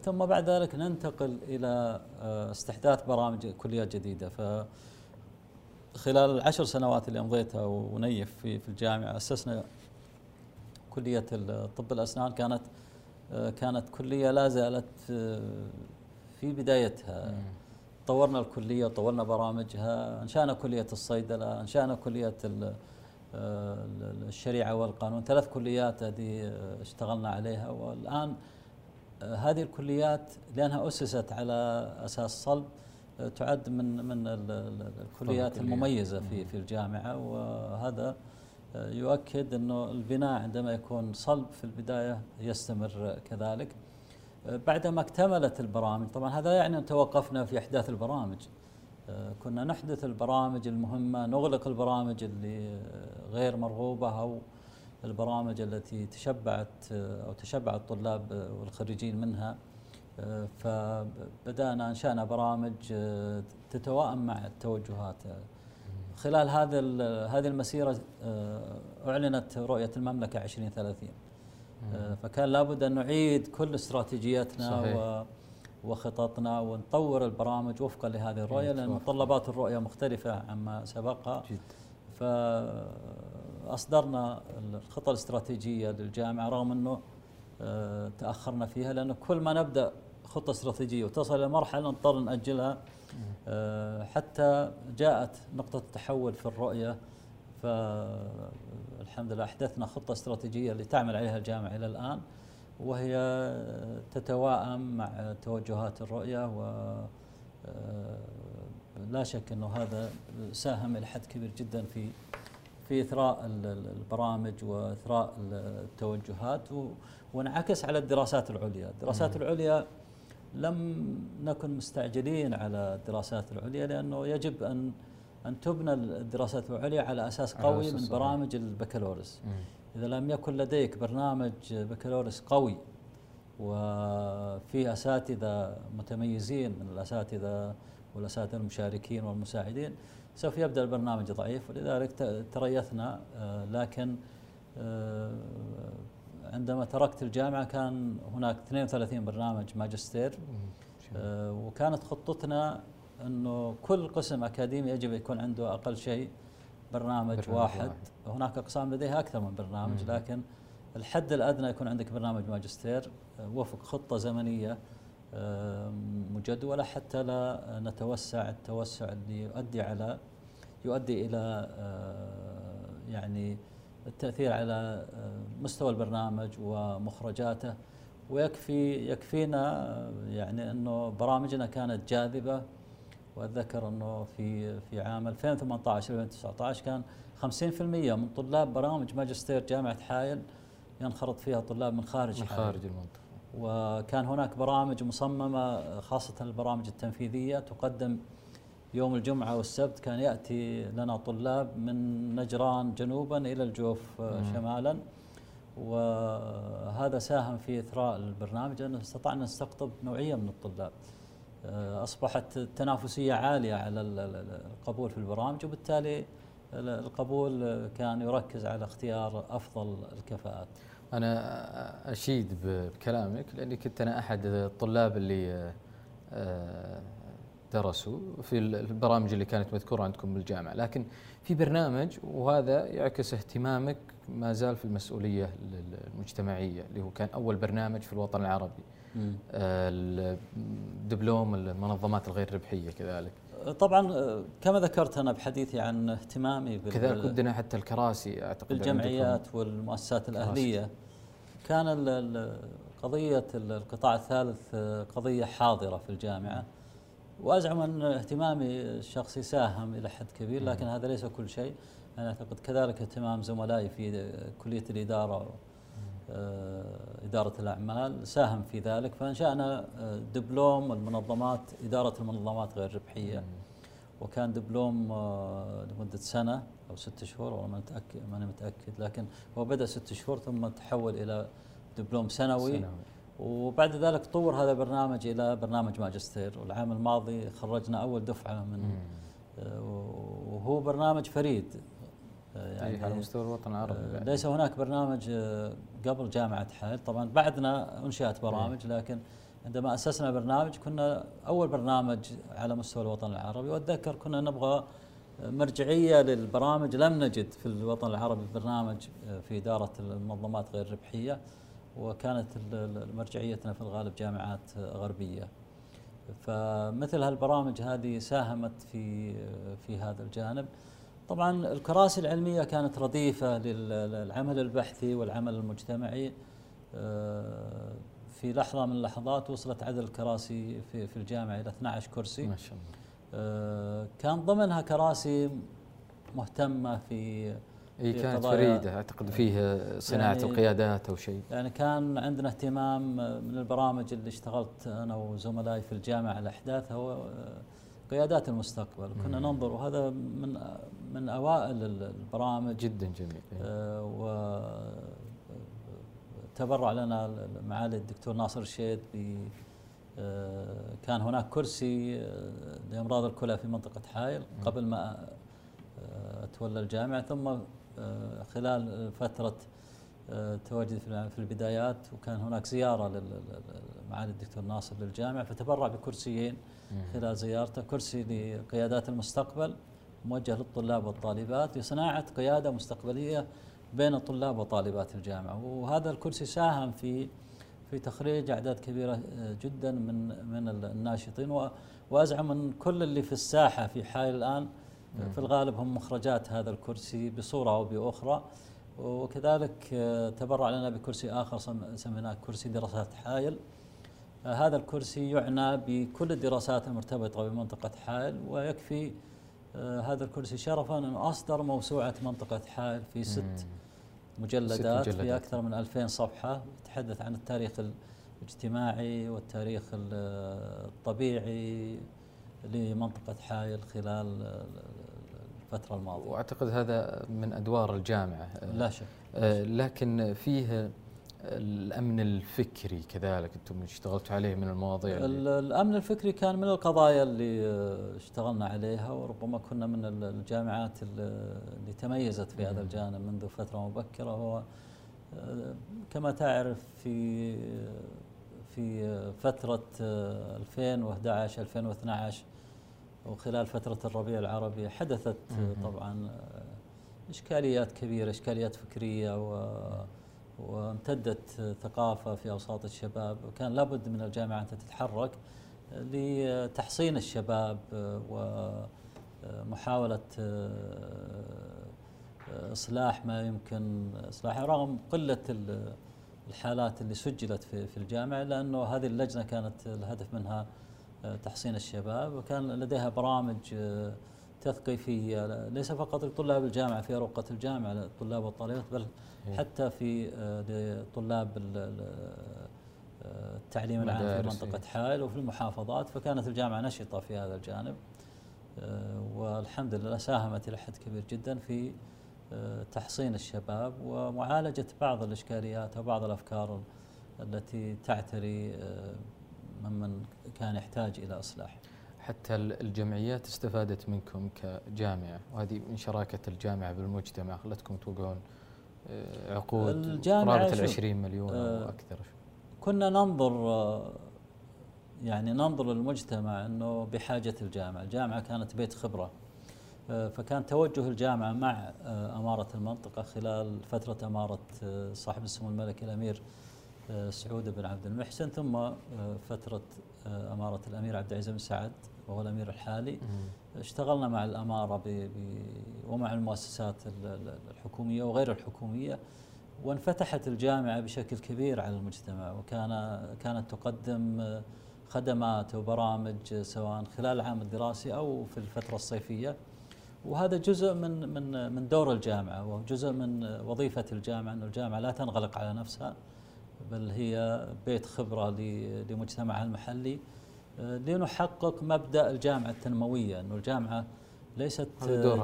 ثم بعد ذلك ننتقل إلى استحداث برامج كليات جديدة. ف خلال العشر سنوات اللي امضيتها ونيف في في الجامعة أسسنا كلية طب الأسنان. كانت كانت كلية لا زالت في بدايتها. طورنا الكلية وطورنا برامجها. أنشأنا كلية الصيدلة أنشأنا كلية الشريعة والقانون. ثلاث كليات هذه اشتغلنا عليها. والآن هذه الكليات لأنها أسست على أساس صلب تعد من من الكليات المميزة في في الجامعة وهذا يؤكد إنه البناء عندما يكون صلب في البداية يستمر كذلك. بعدما اكتملت البرامج طبعا هذا يعني أن توقفنا في أحداث البرامج. كنا نحدث البرامج المهمة نغلق البرامج اللي غير مرغوبة أو البرامج التي تشبعت أو تشبع الطلاب والخريجين منها. فبدأنا انشانا برامج تتوائم مع التوجهات. خلال هذا هذه المسيرة أعلنت رؤية المملكة 2030 فكان لابد أن نعيد كل استراتيجياتنا صحيح. وخططنا ونطور البرامج وفقا لهذه الرؤية لأن متطلبات الرؤية مختلفة عما سبقها. جد. فاصدرنا الخطة الاستراتيجية للجامعة رغم إنه تأخرنا فيها لأنه كل ما نبدأ خطة استراتيجية وتصل إلى مرحلة نضطر نأجلها آه، حتى جاءت نقطة التحول في الرؤية. فالحمد لله أحدثنا خطة استراتيجية اللي تعمل عليها الجامعة إلى الآن وهي تتواءم مع توجهات الرؤية و آه، لا شك إنه هذا ساهم إلى حد كبير جدا في في إثراء البرامج وإثراء التوجهات وانعكس على الدراسات العليا، الدراسات العليا لم نكن مستعجلين على الدراسات العليا لأنه يجب أن أن تبنى الدراسات العليا على أساس قوي من برامج البكالوريوس. إذا لم يكن لديك برنامج بكالوريوس قوي وفي أساتذة متميزين من الأساتذة والأساتذة المشاركين والمساعدين سوف يبدأ البرنامج ضعيف. ولذلك تريثنا آه، لكن آه، عندما تركت الجامعة كان هناك 32 برنامج ماجستير. آه وكانت خطتنا أنه كل قسم أكاديمي يجب يكون عنده أقل شيء برنامج, برنامج واحد. واحد. هناك أقسام لديها أكثر من برنامج مم. لكن الحد الأدنى يكون عندك برنامج ماجستير. آه وفق خطة زمنية آه مجدولة حتى لا نتوسع. التوسع اللي يؤدي على يؤدي إلى آه، يعني التأثير على آه، مستوى البرنامج ومخرجاته ويكفي يكفينا آه، يعني إنه برامجنا كانت جاذبة. وأتذكر إنه في في عام 2018 2019 كان 50% من طلاب برامج ماجستير جامعة حائل ينخرط فيها طلاب من خارج من خارج المنطقة. وكان هناك برامج مصممة خاصة البرامج التنفيذية تقدم يوم الجمعة والسبت كان يأتي لنا طلاب من نجران جنوبا إلى الجوف آه، شمالا. وهذا ساهم في إثراء البرنامج لأنه استطعنا نستقطب نوعية من الطلاب. آه، أصبحت التنافسية عالية على القبول في البرامج وبالتالي القبول كان يركز على اختيار أفضل الكفاءات. أنا أشيد بكلامك لأني كنت أنا أحد الطلاب اللي آه، درسوا في البرامج اللي كانت مذكورة عندكم بالجامعة، لكن في برنامج وهذا يعكس اهتمامك ما زال في المسؤولية المجتمعية اللي هو كان أول برنامج في الوطن العربي. الدبلوم المنظمات الغير ربحية كذلك. طبعا آه، كما ذكرت أنا بحديثي عن اهتمامي كذلك ودنا حتى الكراسي أعتقد بالجمعيات والمؤسسات الأهلية. كان قضية القطاع الثالث آه، قضية حاضرة في الجامعة. وأزعم أن اهتمامي الشخصي ساهم إلى حد كبير لكن هذا ليس كل شيء. أنا أعتقد كذلك اهتمام زملائي في كلية الإدارة آه، إدارة الأعمال ساهم في ذلك. فأنشأنا آه، دبلوم المنظمات إدارة المنظمات غير ربحية. وكان دبلوم آه، لمدة سنة أو ست شهور والله ما متأكد ماني متأكد. لكن هو بدأ ست شهور ثم تحول إلى دبلوم سنوي, سنوي. وبعد ذلك طور هذا البرنامج إلى برنامج ماجستير. والعام الماضي خرجنا أول دفعة من وهو برنامج فريد. يعني على مستوى الوطن العربي آه، ليس هناك برنامج آه، قبل جامعة حائل طبعا بعدنا أنشأت برامج لكن عندما أسسنا برنامج كنا أول برنامج على مستوى الوطن العربي. وأتذكر كنا نبغى مرجعية للبرامج. لم نجد في الوطن العربي برنامج آه، في إدارة المنظمات غير الربحية وكانت مرجعيتنا في الغالب جامعات غربية. فمثل هالبرامج هذه ساهمت في في هذا الجانب. طبعا الكراسي العلمية كانت رديفة للعمل البحثي والعمل المجتمعي. آه، في لحظة من اللحظات وصلت عدد الكراسي في في الجامعة إلى 12 كرسي. ما شاء الله. آه، كان ضمنها كراسي مهتمة في اي كانت فريدة أعتقد فيه صناعة يعني القيادات أو شيء. يعني كان عندنا اهتمام من البرامج اللي اشتغلت أنا وزملائي في الجامعة على أحداثها هو قيادات المستقبل. كنا ننظر وهذا من من أوائل البرامج. جدا جميل. آه وتبرع لنا معالي الدكتور ناصر الشيد ب آه كان هناك كرسي آه، لأمراض الكلى في منطقة حائل قبل ما آه، أتولى الجامعة. ثم آه، خلال فترة تواجدي في البدايات وكان هناك زيارة لمعالي الدكتور ناصر للجامعه فتبرع بكرسيين خلال زيارته. كرسي لقيادات المستقبل موجه للطلاب والطالبات لصناعة قيادة مستقبلية بين الطلاب وطالبات الجامعة وهذا الكرسي ساهم في في تخريج أعداد كبيرة جدا من من الناشطين وأزعم أن كل اللي في الساحة في حال الآن في الغالب هم مخرجات هذا الكرسي بصورة أو بأخرى وكذلك تبرع لنا بكرسي آخر سميناه كرسي دراسات حائل. هذا الكرسي يعنى بكل الدراسات المرتبطة بمنطقة حائل ويكفي آه، هذا الكرسي شرفا أنه أصدر موسوعة منطقة حائل في ست مجلدات, ست في أكثر من 2000 صفحة. يتحدث عن التاريخ الاجتماعي والتاريخ الطبيعي لمنطقة حائل خلال الفترة الماضية. وأعتقد هذا من أدوار الجامعة. لا شك. آه، لكن فيه الأمن الفكري كذلك أنتم اشتغلتوا عليه من المواضيع الأمن الفكري كان من القضايا اللي اشتغلنا عليها وربما كنا من الجامعات اللي تميزت في هذا الجانب منذ فترة مبكرة هو كما تعرف في في فترة 2011 2012 وخلال فترة الربيع العربي حدثت طبعا إشكاليات كبيرة إشكاليات فكرية و وامتدت ثقافة في أوساط الشباب وكان لابد من الجامعة أن تتحرك لتحصين الشباب ومحاولة إصلاح ما يمكن إصلاحه رغم قلة الحالات اللي سجلت في في الجامعة لأنه هذه اللجنة كانت الهدف منها تحصين الشباب وكان لديها برامج تثقيفية ليس فقط لطلاب الجامعة في أروقة الجامعة الطلاب والطالبات بل حتى في آه، طلاب آه، التعليم العام في منطقة حائل وفي المحافظات فكانت الجامعة نشطة في هذا الجانب. آه، والحمد لله ساهمت إلى حد كبير جدا في تحصين الشباب ومعالجة بعض الإشكاليات وبعض الأفكار التي تعتري ممن كان يحتاج إلى إصلاح. حتى الجمعيات استفادت منكم كجامعة وهذه من شراكة الجامعة بالمجتمع خلتكم توقعون آه، عقود قرابة ال 20 مليون أو آه، أكثر. كنا ننظر آه، يعني ننظر للمجتمع أنه بحاجة الجامعة. الجامعة كانت بيت خبرة. فكان توجه الجامعة مع أمارة المنطقة خلال فترة أمارة صاحب السمو الملكي الأمير سعود بن عبد المحسن ثم فترة أمارة الأمير عبد العزيز بن سعد وهو الأمير الحالي. اشتغلنا مع الأمارة ومع المؤسسات الحكومية وغير الحكومية وانفتحت الجامعة بشكل كبير على المجتمع وكان كانت تقدم خدمات وبرامج سواء خلال العام الدراسي أو في الفترة الصيفية. وهذا جزء من من من دور الجامعة وجزء من وظيفة الجامعة أن الجامعة لا تنغلق على نفسها بل هي بيت خبرة لمجتمعها المحلي لنحقق مبدأ الجامعة التنموية أنه الجامعة ليست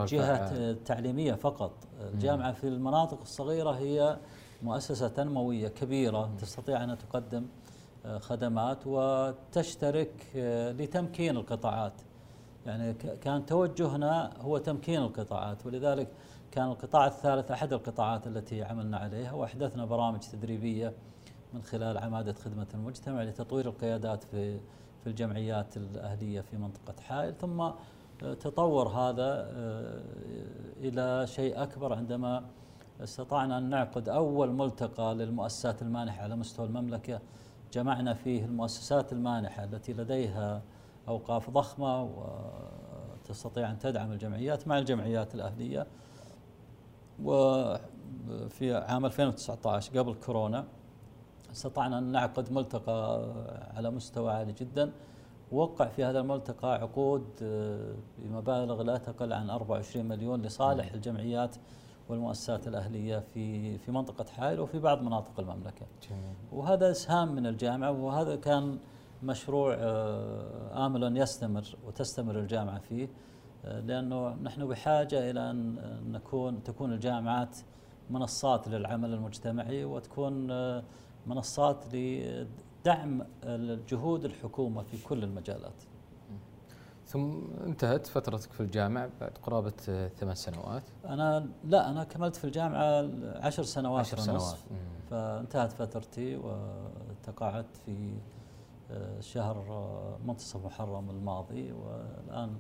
جهة تعليمية فقط. الجامعة في المناطق الصغيرة هي مؤسسة تنموية كبيرة تستطيع أن تقدم آه، خدمات وتشترك آه، لتمكين القطاعات. يعني كان توجهنا هو تمكين القطاعات ولذلك كان القطاع الثالث أحد القطاعات التي عملنا عليها وأحدثنا برامج تدريبية من خلال عمادة خدمة المجتمع لتطوير القيادات في في الجمعيات الأهلية في منطقة حائل. ثم آه، تطور هذا آه، إلى شيء أكبر عندما استطعنا أن نعقد أول ملتقى للمؤسسات المانحة على مستوى المملكة. جمعنا فيه المؤسسات المانحة التي لديها أوقاف ضخمة وتستطيع أن تدعم الجمعيات مع الجمعيات الأهلية. وفي عام 2019 قبل كورونا استطعنا أن نعقد ملتقى على مستوى عالي جدا. وقع في هذا الملتقى عقود آه، بمبالغ لا تقل عن 24 مليون لصالح الجمعيات والمؤسسات الأهلية في في منطقة حائل وفي بعض مناطق المملكة. جميل. وهذا إسهام من الجامعة وهذا كان مشروع آه، آمل يستمر وتستمر الجامعة فيه آه، لأنه نحن بحاجة إلى أن نكون تكون الجامعات منصات للعمل المجتمعي وتكون منصات لدعم الجهود الحكومة في كل المجالات. ثم انتهت فترتك في الجامعة بعد قرابة ثمان سنوات. أنا لا أنا كملت في الجامعة عشر سنوات عشر سنوات. فانتهت فترتي وتقاعدت في آه، شهر منتصف محرم الماضي والآن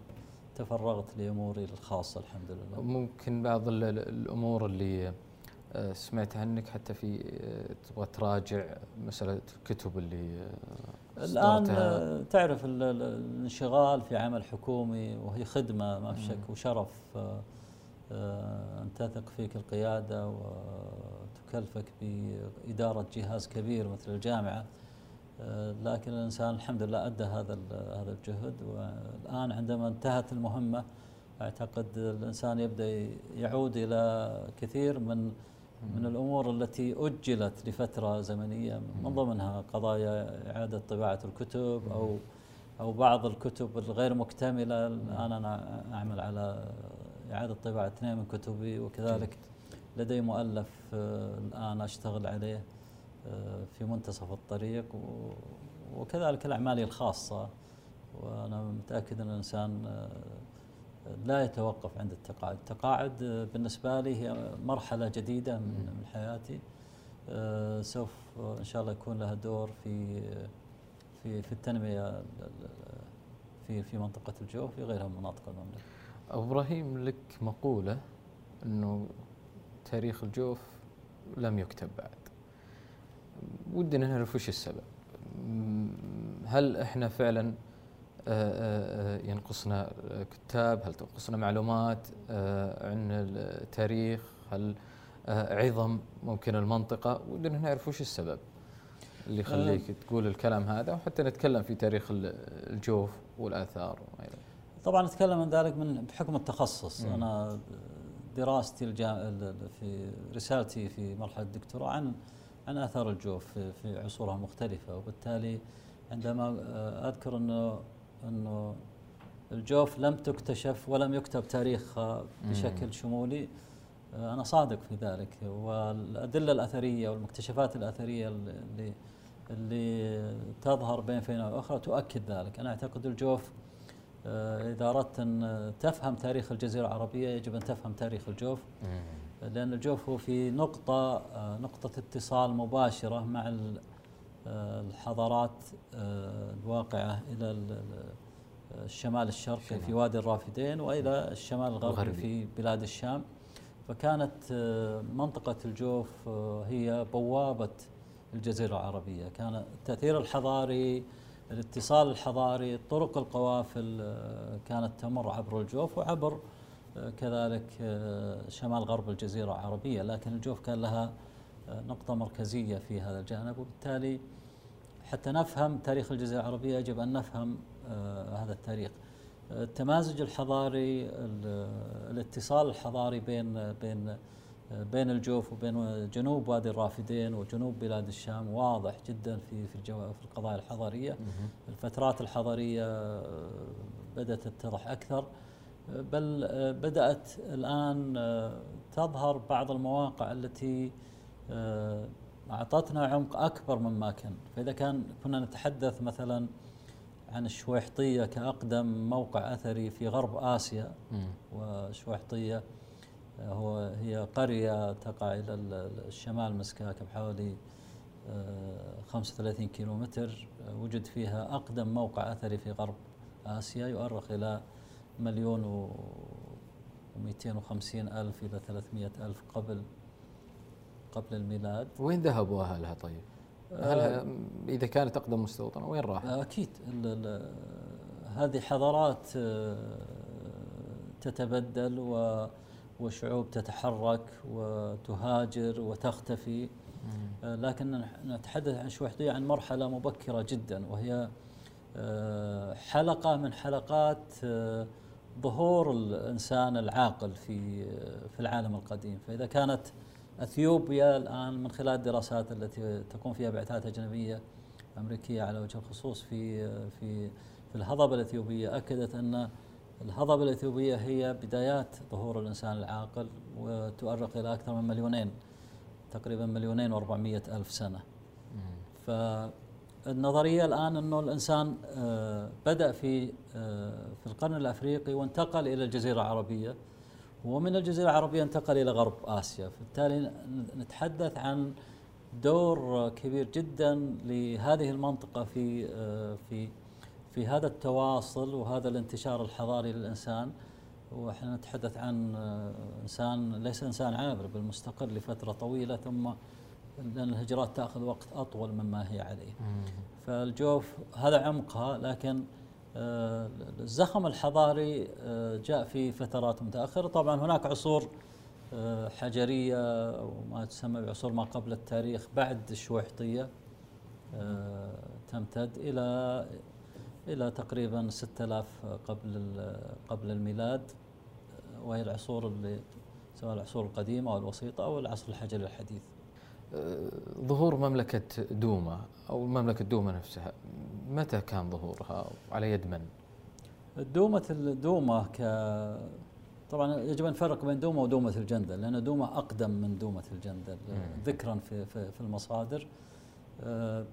تفرغت لأموري الخاصة الحمد لله. ممكن بعض الأمور اللي آه، سمعت عنك حتى في آه، تبغى تراجع مسألة الكتب اللي آه، الآن تعرف الانشغال في عمل حكومي وهي خدمة ما في شك وشرف أن تثق فيك القيادة وتكلفك بإدارة جهاز كبير مثل الجامعة. لكن الإنسان الحمد لله أدى هذا هذا الجهد والآن عندما انتهت المهمة أعتقد الإنسان يبدأ يعود إلى كثير من من الأمور التي أجلت لفترة زمنية من ضمنها قضايا إعادة طباعة الكتب أو أو بعض الكتب الغير مكتملة. الآن أنا أعمل على إعادة طباعة اثنين من كتبي وكذلك لدي مؤلف آه، الآن أشتغل عليه. آه، في منتصف الطريق وكذلك الأعمال الخاصة. وأنا متأكد أن الإنسان آه، لا يتوقف عند التقاعد. التقاعد بالنسبة لي هي مرحلة جديدة من حياتي. آه، سوف إن شاء الله يكون لها دور في في في التنمية في في منطقة الجوف في غيرها من مناطق المملكة. أبو إبراهيم لك مقولة أنه تاريخ الجوف لم يكتب بعد. ودنا نعرف وش السبب. هل إحنا فعلا آه، آه، آه، ينقصنا كتاب؟ هل تنقصنا معلومات عن التاريخ؟ هل عظم ممكن المنطقة؟ ودنا نعرف وش السبب اللي يخليك تقول الكلام هذا وحتى نتكلم في تاريخ الجوف والآثار وما إلى طبعا نتكلم من ذلك من بحكم التخصص. مم. أنا دراستي في رسالتي في مرحلة الدكتوراه عن عن آثار الجوف في, عصورها المختلفة وبالتالي عندما أذكر أنه أنه الجوف لم تكتشف ولم يكتب تاريخها بشكل شمولي أنا صادق في ذلك. والأدلة الأثرية والمكتشفات الأثرية اللي اللي تظهر بين فينة وأخرى تؤكد ذلك. أنا أعتقد الجوف آه، إذا أردت أن تفهم تاريخ الجزيرة العربية يجب أن تفهم تاريخ الجوف. لأن الجوف هو في نقطة آه، نقطة اتصال مباشرة مع الحضارات آه، الواقعة إلى الشمال الشرقي في وادي الرافدين وإلى الشمال الغربي في بلاد الشام. فكانت آه، منطقة الجوف آه، هي بوابة الجزيرة العربية. كان التأثير الحضاري الاتصال الحضاري طرق القوافل كانت تمر عبر الجوف وعبر كذلك شمال غرب الجزيرة العربية لكن الجوف كان لها نقطة مركزية في هذا الجانب. وبالتالي حتى نفهم تاريخ الجزيرة العربية يجب أن نفهم هذا التاريخ. التمازج الحضاري الاتصال الحضاري بين بين بين الجوف وبين جنوب وادي الرافدين وجنوب بلاد الشام واضح جدا في في في القضايا الحضارية. الفترات الحضارية بدأت تتضح أكثر. بل بدأت الآن تظهر بعض المواقع التي أعطتنا عمق أكبر مما كان. فإذا كان كنا نتحدث مثلا عن الشويحطية كأقدم موقع أثري في غرب آسيا. وشويحطية آه، هو هي قرية تقع إلى الشمال مسكاك بحوالي 35 كيلو متر وجد فيها أقدم موقع أثري في غرب آسيا يؤرخ إلى مليون و 250 ألف إلى 300 ألف قبل قبل الميلاد وين ذهبوا أهلها طيب؟ هل آه، إذا كانت اقدم مستوطنة وين راح؟ أكيد هذه حضارات آه، تتبدل وشعوب تتحرك وتهاجر وتختفي آه، لكن نتحدث عن شويحطية عن مرحلة مبكرة جدا وهي حلقة من حلقات ظهور الإنسان العاقل في في العالم القديم فإذا كانت أثيوبيا الآن من خلال الدراسات التي تقوم فيها بعثات اجنبيه امريكيه على وجه الخصوص في في في الهضبة الأثيوبية أكدت أن الهضبة الأثيوبية هي بدايات ظهور الإنسان العاقل وتؤرق إلى أكثر من مليونين تقريبا مليونين و400 ألف سنة. فالنظريه الآن أنه الإنسان آه، بدأ في آه، في القرن الأفريقي وانتقل إلى الجزيرة العربية. ومن الجزيرة العربية انتقل إلى غرب آسيا. فبالتالي نتحدث عن دور كبير جدا لهذه المنطقة في في في هذا التواصل وهذا الانتشار الحضاري للإنسان. وإحنا نتحدث عن إنسان ليس إنسان عابر بل مستقر لفترة طويلة. ثم لأن الهجرات تأخذ وقت أطول مما هي عليه. فالجوف هذا عمقها لكن آه، الزخم الحضاري آه، جاء في فترات متأخرة. طبعا هناك عصور آه، حجرية أو ما تسمى بعصور ما قبل التاريخ بعد الشويحطية تمتد إلى إلى تقريبا 6000 قبل قبل الميلاد. وهي العصور اللي سواء العصور القديمة أو الوسيطة أو العصر الحجري الحديث. ظهور مملكة دوما أو مملكة دوما نفسها متى كان ظهورها؟ وعلى يد من؟ دومة الدومة ك طبعا يجب أن نفرق بين دومه ودومة الجندل لأن دومه أقدم من دومة الجندل ذكرا في في, في المصادر. آه،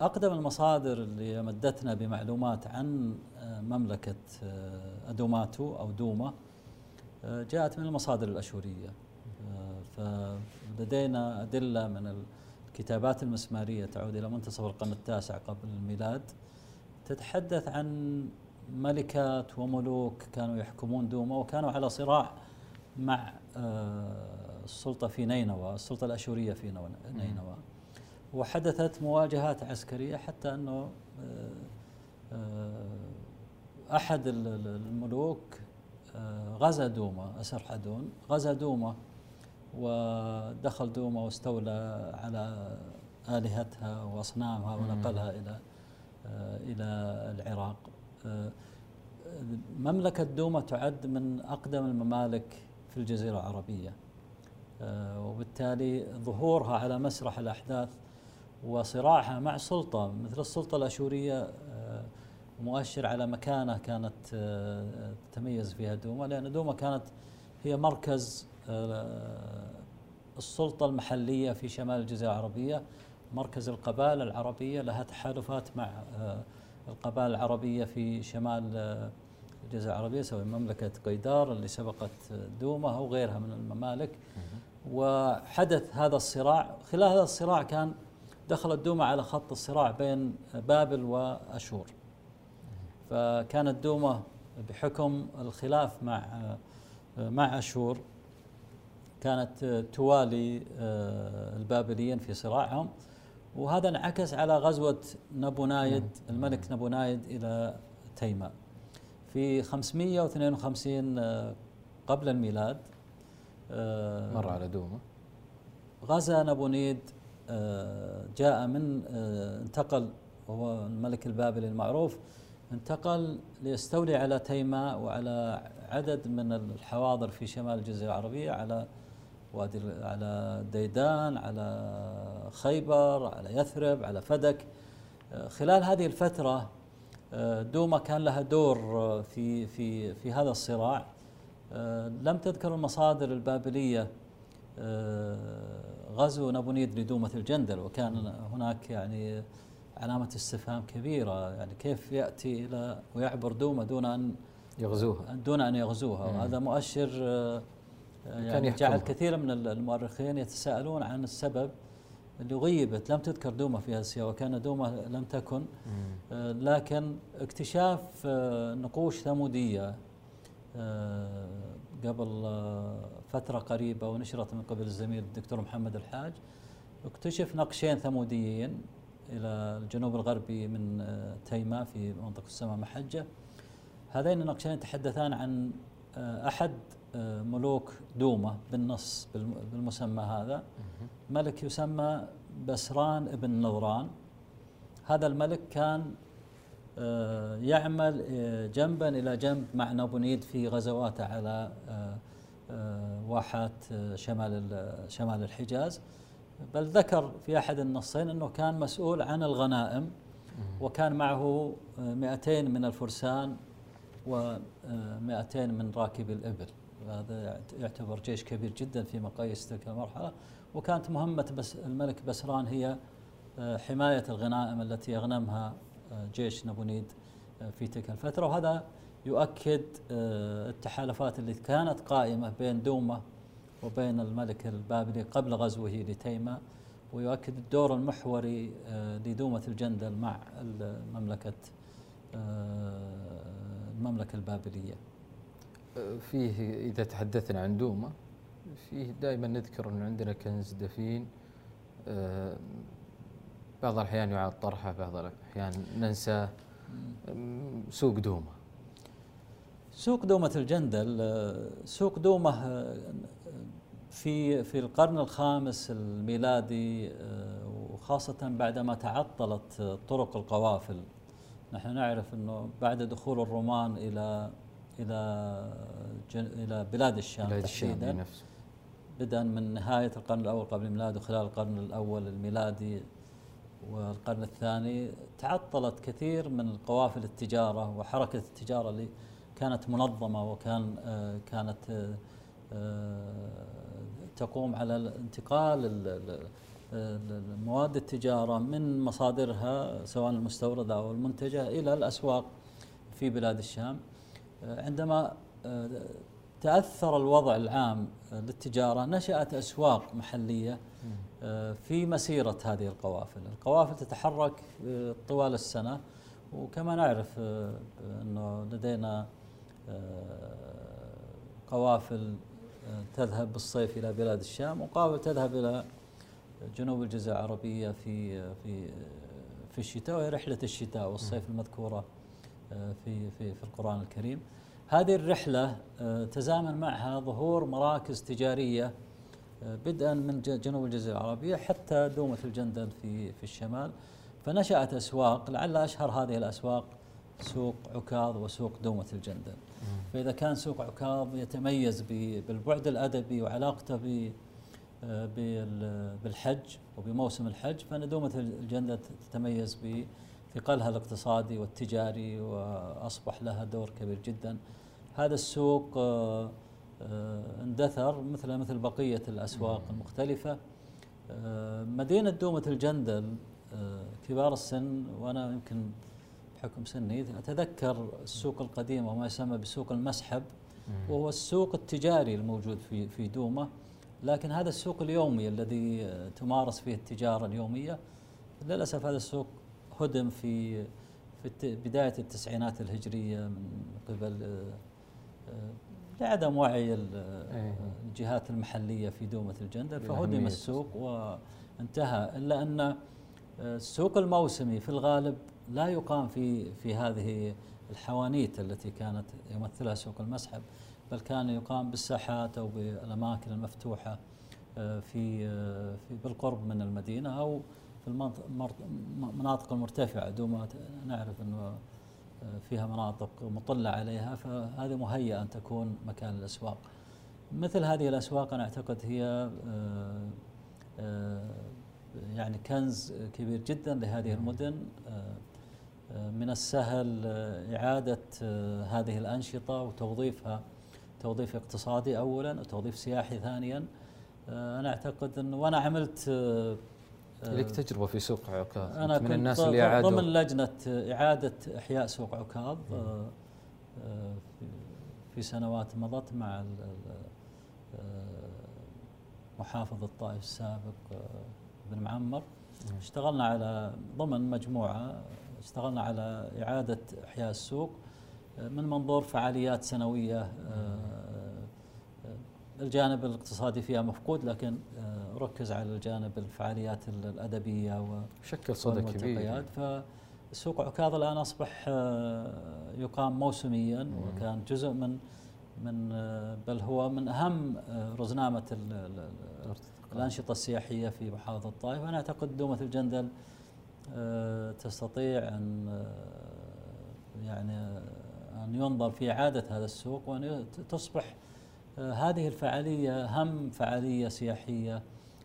أقدم المصادر اللي مدتنا بمعلومات عن آه، مملكة آه، أدوماتو أو دومه جاءت من المصادر الأشورية. فلدينا أدلة من الكتابات المسمارية تعود إلى منتصف القرن التاسع قبل الميلاد تتحدث عن ملكات وملوك كانوا يحكمون دوما وكانوا على صراع مع آه، السلطة في نينوى السلطة الأشورية في نينوى. وحدثت مواجهات عسكرية حتى أنه آه، آه، أحد الملوك غزا دوما أسرحدون غزا دوما ودخل دوما واستولى على آلهتها وأصنامها ونقلها إلى إلى العراق. مملكة دوما تعد من أقدم الممالك في الجزيرة العربية. وبالتالي ظهورها على مسرح الأحداث وصراعها مع سلطة مثل السلطة الأشورية مؤشر على مكانة كانت تتميز فيها دوما لأن دوما كانت هي مركز السلطة المحلية في شمال الجزيرة العربية مركز القبائل العربية لها تحالفات مع آه، القبائل العربية في شمال آه، الجزيرة العربية سواء مملكة قيدار اللي سبقت دومة أو غيرها من الممالك. وحدث هذا الصراع. خلال هذا الصراع كان دخلت دومة على خط الصراع بين بابل وأشور. فكانت دومة بحكم الخلاف مع مع أشور. كانت توالي آه، البابليين في صراعهم. وهذا انعكس على غزوة نبو نايد الملك نبو نايد إلى تيماء في 552 آه، قبل الميلاد آه، مر على دومة. غزا نبونيد آه، جاء من انتقل وهو الملك البابلي المعروف انتقل ليستولي على تيماء وعلى عدد من الحواضر في شمال الجزيرة العربية على وادي على ديدان على خيبر على يثرب على فدك. خلال هذه الفترة دوما كان لها دور في في في هذا الصراع. لم تذكر المصادر البابلية غزو نبونيد لدومة الجندل وكان هناك يعني علامة استفهام كبيرة. يعني كيف يأتي إلى ويعبر دومة دون أن يغزوها. دون أن يغزوها. وهذا مؤشر يعني جعل كثير من المؤرخين يتساءلون عن السبب اللي غيبت لم تذكر دوما في اسيا وكان دوما لم تكن. آه لكن اكتشاف آه نقوش ثمودية آه قبل آه، فترة قريبة ونشرت من قبل الزميل الدكتور محمد الحاج اكتشف نقشين ثموديين إلى الجنوب الغربي من آه، تيماء في منطقة السماء محجة. هذين النقشين يتحدثان عن آه، أحد ملوك دومة بالنص بالمسمى هذا. ملك يسمى بسران ابن نظران هذا الملك كان آه، يعمل آه، جنبا إلى جنب مع نابونيد في غزواته على آه، واحات شمال شمال الحجاز. بل ذكر في أحد النصين أنه كان مسؤول عن الغنائم. وكان معه 200 من الفرسان و200 من راكبي الإبل. هذا يعتبر جيش كبير جدا في مقاييس تلك المرحلة. وكانت مهمة بس الملك بسران هي آه، حماية الغنائم التي يغنمها آه، جيش نبونيد آه، في تلك الفترة. وهذا يؤكد التحالفات التي كانت قائمة بين دومة وبين الملك البابلي قبل غزوه لتيمة ويؤكد الدور المحوري لدومة الجندل مع المملكة المملكة البابلية. فيه إذا تحدثنا عن دومة فيه دائما نذكر أن عندنا كنز دفين آه، بعض الأحيان يعاد طرحه بعض الأحيان ننسى سوق دومة سوق دومة الجندل آه، سوق دومة آه، في في القرن الخامس الميلادي وخاصة بعدما تعطلت طرق القوافل. نحن نعرف أنه بعد دخول الرومان إلى إلى إلى بلاد الشام بلاد الشام بدءا من نهاية القرن الأول قبل الميلاد وخلال القرن الأول الميلادي والقرن الثاني تعطلت كثير من القوافل التجارة وحركة التجارة اللي كانت منظمة وكان آه، كانت آه، تقوم على انتقال مواد التجارة من مصادرها سواء المستوردة أو المنتجة إلى الأسواق في بلاد الشام. آه، عندما تأثر الوضع العام للتجارة نشأت أسواق محلية آه، في مسيرة هذه القوافل. القوافل تتحرك آه، طوال السنة وكما نعرف آه، أنه لدينا قوافل تذهب بالصيف إلى بلاد الشام وقوافل تذهب إلى جنوب الجزيرة العربية في في في الشتاء وهي رحلة الشتاء والصيف المذكورة. في في في القرآن الكريم. هذه الرحلة آه، تزامن معها ظهور مراكز تجارية آه، بدءا من جنوب الجزيرة العربية حتى دومة الجندل في في الشمال. فنشأت أسواق لعل أشهر هذه الأسواق سوق عكاظ وسوق دومة الجندل. فإذا كان سوق عكاظ يتميز بالبعد الأدبي وعلاقته آه، بالحج وبموسم الحج فإن دومة الجندل تتميز بثقلها الاقتصادي والتجاري وأصبح لها دور كبير جدا. هذا السوق آه، آه، اندثر مثل مثل بقية الأسواق المختلفة. آه، مدينة دومة الجندل كبار السن وأنا يمكن بحكم سني أتذكر السوق القديم وما يسمى بسوق المسحب وهو السوق التجاري الموجود في في دومة. لكن هذا السوق اليومي الذي تمارس فيه التجارة اليومية للأسف هذا السوق هدم في في بداية التسعينات الهجرية من قبل لعدم وعي إيه. الجهات المحلية في دومة الجندل فهدم السوق وانتهى إلا أن السوق الموسمي في الغالب لا يقام في في هذه الحوانيت التي كانت يمثلها سوق المسحب بل كان يقام بالساحات أو بالأماكن المفتوحة آه، في آه، في بالقرب من المدينة أو في المناطق المرتفعه دون ما نعرف إنه آه، فيها مناطق مطلة عليها فهذه مهيئة أن تكون مكان الأسواق. مثل هذه الأسواق أنا أعتقد هي يعني كنز كبير جدا لهذه المدن من السهل إعادة هذه الأنشطة وتوظيفها توظيف اقتصادي أولا وتوظيف سياحي ثانيا أنا أعتقد أنه وأنا عملت لك تجربة في سوق عكاظ أنا من الناس اللي أعادوا ضمن لجنة إعادة إحياء سوق عكاظ في سنوات مضت مع محافظ الطائف السابق بن معمر. اشتغلنا على ضمن مجموعة اشتغلنا على إعادة إحياء السوق آه، من منظور فعاليات سنوية آه، آه، الجانب الاقتصادي فيها مفقود لكن ركز على الجانب الفعاليات الأدبية وشكل صدى كبير. فالسوق عكاظ الآن أصبح يقام موسميا وكان جزء من من بل هو من أهم رزنامة الأنشطة السياحية في محافظة الطائف. وأنا أعتقد دومة الجندل آه، تستطيع أن آه، يعني أن ينظر في إعادة هذا السوق وأن تصبح آه، هذه الفعالية أهم فعالية سياحية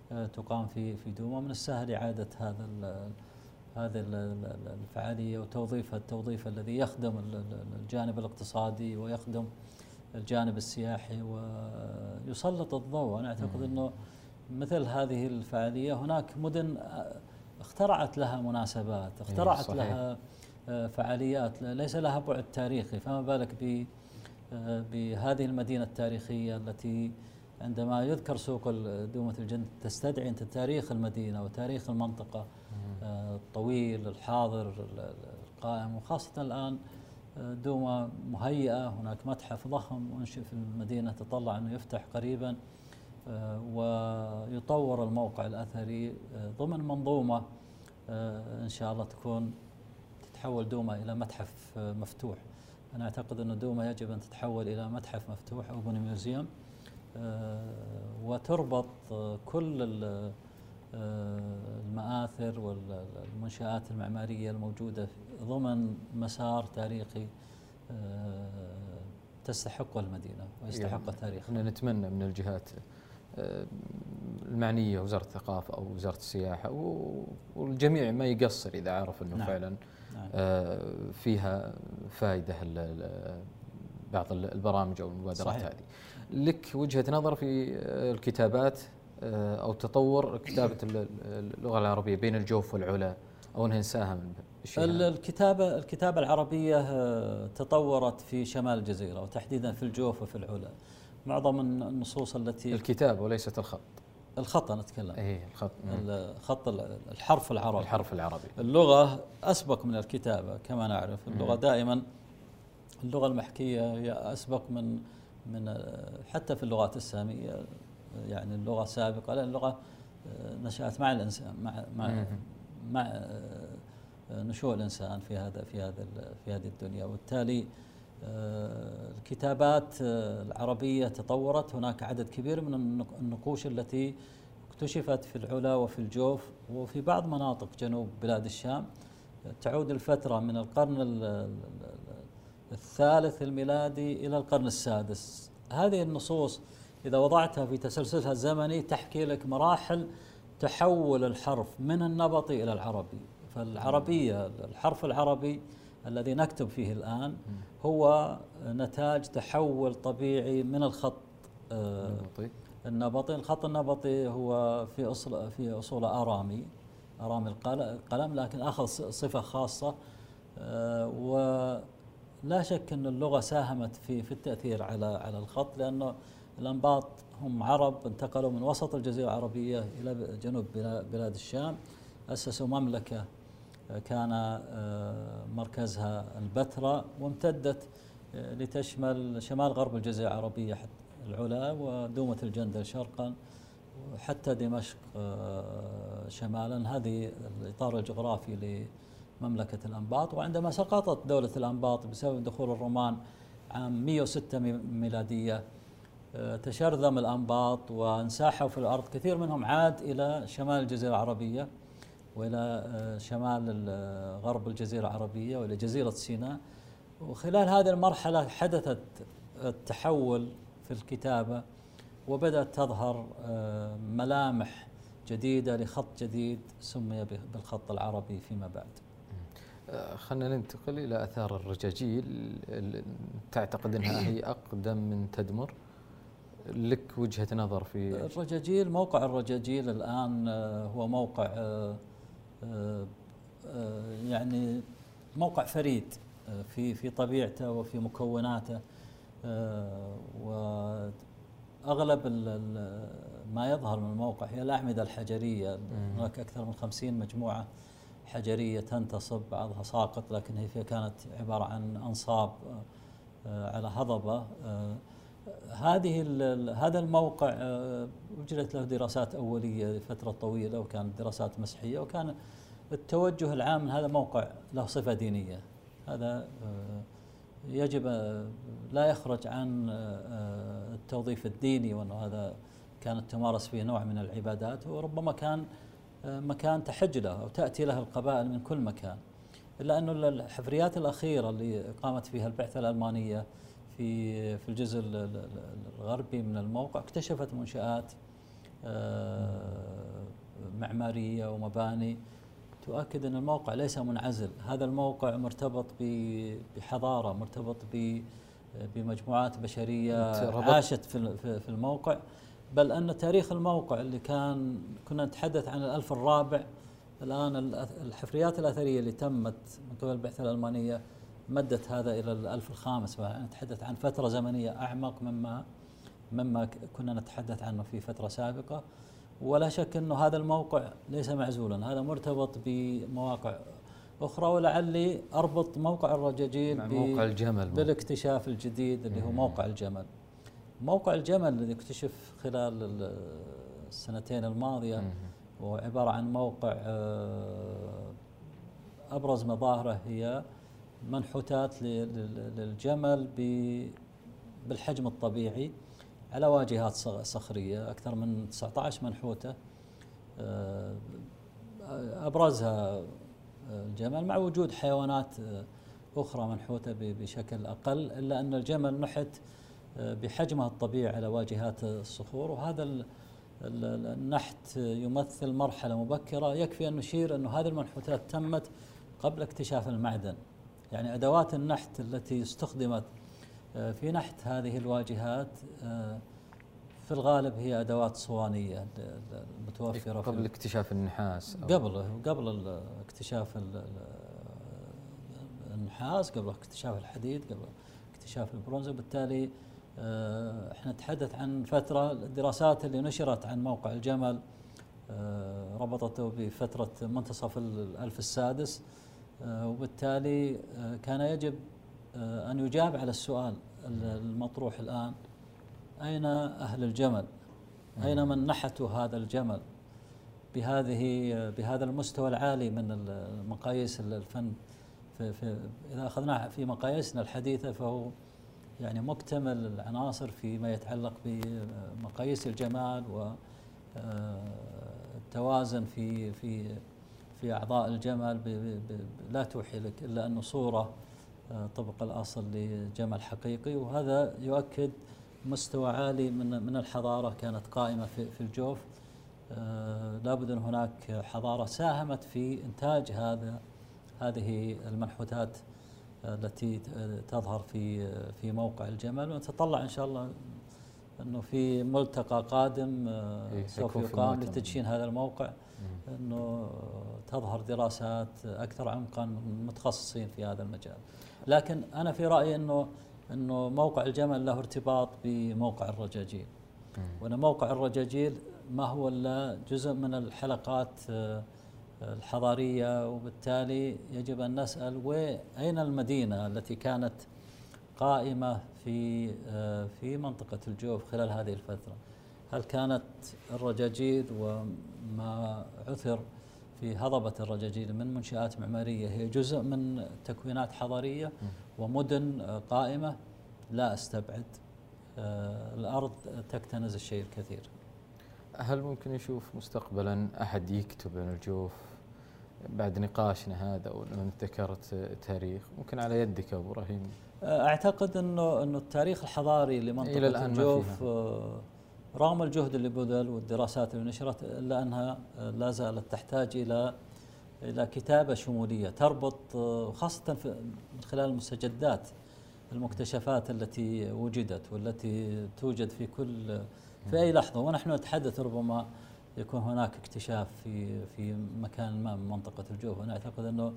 تقام في في دوما. من السهل إعادة هذا هذه الفعالية وتوظيفها التوظيف الذي يخدم الجانب الاقتصادي ويخدم الجانب السياحي ويسلط الضوء. أنا أعتقد أنه مثل هذه الفعالية هناك مدن اخترعت لها مناسبات اخترعت صحيح. لها آه، فعاليات. ليس لها بعد تاريخي فما بالك ب آه، بهذه المدينة التاريخية التي عندما يذكر سوق دومة الجند تستدعي أنت تاريخ المدينة وتاريخ المنطقة آه، الطويل الحاضر القائم وخاصة الآن دومة مهيئة هناك متحف ضخم أنشئ في المدينة تطلع أنه يفتح قريبا ويطور الموقع الأثري ضمن منظومة آه، إن شاء الله تكون تتحول دوما إلى متحف آه، مفتوح. أنا أعتقد أن دوما يجب أن تتحول إلى متحف مفتوح أو بني ميوزيوم آه، وتربط كل المآثر والمنشآت المعمارية الموجودة ضمن مسار تاريخي تستحقه المدينة ويستحقه يعني تاريخها نتمنى من الجهات المعنية وزارة الثقافة أو وزارة السياحة والجميع ما يقصر إذا عرف إنه نعم. فعلا. آه، فيها فائدة بعض البرامج أو المبادرات صحيح. هذه. لك وجهة نظر في الكتابات آه، أو تطور كتابة اللغة العربية بين الجوف والعلا أو إنها نساهم الكتابة الكتابة العربية آه، تطورت في شمال الجزيرة وتحديدا في الجوف وفي العلا. معظم النصوص التي الكتاب وليست الخط الخط أنا أتكلم. اي الخط. الخط الحرف العربي. الحرف العربي. اللغة أسبق من الكتابة كما نعرف. اللغة دائما اللغة المحكية هي أسبق من من حتى في اللغات السامية. يعني اللغة سابقة لأن اللغة نشأت مع الإنسان مع مع مع نشوء الإنسان في هذا في هذا في هذه الدنيا. وبالتالي آه، الكتابات العربية تطورت. هناك عدد كبير من النقوش التي اكتشفت في العلا وفي الجوف وفي بعض مناطق جنوب بلاد الشام. تعود الفترة من القرن الثالث الميلادي إلى القرن السادس. هذه النصوص إذا وضعتها في تسلسلها الزمني تحكي لك مراحل تحول الحرف من النبطي إلى العربي. فالعربية الحرف العربي الذي نكتب فيه الآن هو نتاج تحول طبيعي من الخط آه، النبطي. النبطي. الخط النبطي هو في أصل في أصول آرامي آرامي القلم لكن أخذ صفة خاصة آه، ولا شك أن اللغة ساهمت في في التأثير على على الخط لأنه الأنباط هم عرب انتقلوا من وسط الجزيرة العربية إلى جنوب بلاد الشام أسسوا مملكة كان آه، مركزها البتراء وامتدت آه، لتشمل شمال غرب الجزيرة العربية العلا ودومة الجندل شرقا وحتى دمشق آه، شمالا. هذه الإطار الجغرافي لمملكة الأنباط. وعندما سقطت دولة الأنباط بسبب دخول الرومان عام 106 ميلادية تشرذم الأنباط وانساحوا في الأرض كثير منهم عاد إلى شمال الجزيرة العربية. وإلى شمال غرب الجزيرة العربية وإلى جزيرة سيناء. وخلال هذه المرحلة حدثت التحول في الكتابة وبدأت تظهر آه، ملامح جديدة لخط جديد سمي بالخط العربي فيما بعد. آه، خلينا ننتقل إلى أثار الرجاجيل تعتقد أنها هي أقدم من تدمر. لك وجهة نظر في الرجاجيل موقع الرجاجيل الآن آه، هو موقع يعني موقع فريد في في طبيعته وفي مكوناته وأغلب ما يظهر من الموقع هي الأعمدة الحجرية. هناك أكثر من خمسين مجموعة حجرية تنتصب بعضها ساقط لكن هي كانت عبارة عن أنصاب آه، على هضبة آه، هذه هذا الموقع آه، اجرت له دراسات أولية لفترة طويلة وكانت دراسات مسحيه وكان التوجه العام من هذا الموقع له صفة دينية. هذا يجب لا يخرج عن آه، التوظيف الديني وأنه هذا كانت تمارس فيه نوع من العبادات وربما كان آه، مكان تحج له أو تأتي له القبائل من كل مكان. إلا أنه الحفريات الأخيرة اللي قامت فيها البعثة الألمانية في في الجزء الغربي من الموقع اكتشفت منشآت آه، معمارية ومباني تؤكد أن الموقع ليس منعزل. هذا الموقع مرتبط بحضارة مرتبط بمجموعات بشرية عاشت في الموقع. بل أن تاريخ الموقع اللي كان كنا نتحدث عن الألف الرابع الآن الحفريات الأثرية اللي تمت من قبل البعثة الألمانية مدت هذا إلى الألف الخامس نتحدث عن فترة زمنية أعمق مما مما كنا نتحدث عنه في فترة سابقة. ولا شك إنه هذا الموقع ليس معزولا هذا مرتبط بمواقع أخرى ولعلي أربط موقع الرجاجيل موقع الجمل. بالاكتشاف الجديد اللي هو موقع الجمل. موقع الجمل الذي اكتشف خلال السنتين الماضية هو عبارة عن موقع آه، أبرز مظاهره هي منحوتات للجمل بالحجم الطبيعي على واجهات صخرية أكثر من 19 منحوتة. آه، أبرزها آه، الجمل مع وجود حيوانات آه، أخرى منحوتة بشكل أقل إلا أن الجمل نحت بحجمها الطبيعي على واجهات الصخور. وهذا النحت يمثل مرحلة مبكرة. يكفي أن نشير أن هذه المنحوتات تمت قبل اكتشاف المعدن. يعني أدوات النحت التي استخدمت آه، في نحت هذه الواجهات آه، في الغالب هي أدوات صوانية المتوفره قبل اكتشاف النحاس قبل قبل اكتشاف النحاس قبل اكتشاف الحديد قبل اكتشاف البرونز. وبالتالي آه، إحنا نتحدث عن فترة الدراسات اللي نشرت عن موقع الجمل ربطته بفترة منتصف الألف السادس. وبالتالي كان يجب أن يجاب على السؤال المطروح الآن أين أهل الجمل؟ أين من نحتوا هذا الجمل؟ بهذه بهذا المستوى العالي من مقاييس الفن. في في إذا أخذناه في مقاييسنا الحديثة فهو يعني مكتمل العناصر فيما يتعلق بمقاييس الجمال والتوازن في في في أعضاء الجمل لا توحي لك إلا أنه صورة طبق الأصل لجمل حقيقي وهذا يؤكد مستوى عالي من من الحضارة كانت قائمة في في الجوف. آه، لابد أن هناك حضارة ساهمت في إنتاج هذا هذه المنحوتات التي تظهر في في موقع الجمل. ونتطلع إن شاء الله أنه في ملتقى قادم آه، إيه، سوف يقام لتدشين هذا الموقع. أنه تظهر دراسات أكثر عمقا متخصصين في هذا المجال. لكن أنا في رأيي إنه إنه موقع الجمل له ارتباط بموقع الرجاجيل. وإن موقع الرجاجيل ما هو إلا جزء من الحلقات آه، الحضارية وبالتالي يجب أن نسأل وأين المدينة التي كانت قائمة في آه، في منطقة الجوف خلال هذه الفترة؟ هل كانت الرجاجيل وما عثر في هضبة الرجاجيل من منشآت معمارية هي جزء من تكوينات حضارية ومدن قائمة؟ لا أستبعد. آه، الأرض تكتنز الشيء الكثير. هل ممكن نشوف مستقبلا أحد يكتب عن الجوف بعد نقاشنا هذا وأن ذكرت تاريخ؟ ممكن على يدك أبو إبراهيم. آه، أعتقد أنه أنه التاريخ الحضاري لمنطقة إلى الآن الجوف آه، رغم الجهد اللي بذل والدراسات اللي نشرت الا انها لا زالت تحتاج إلى إلى كتابة شمولية تربط خاصة من خلال المستجدات المكتشفات التي وجدت والتي توجد في كل في أي لحظة. ونحن نتحدث ربما يكون هناك اكتشاف في في مكان ما من منطقة الجوف. وأنا أعتقد أنه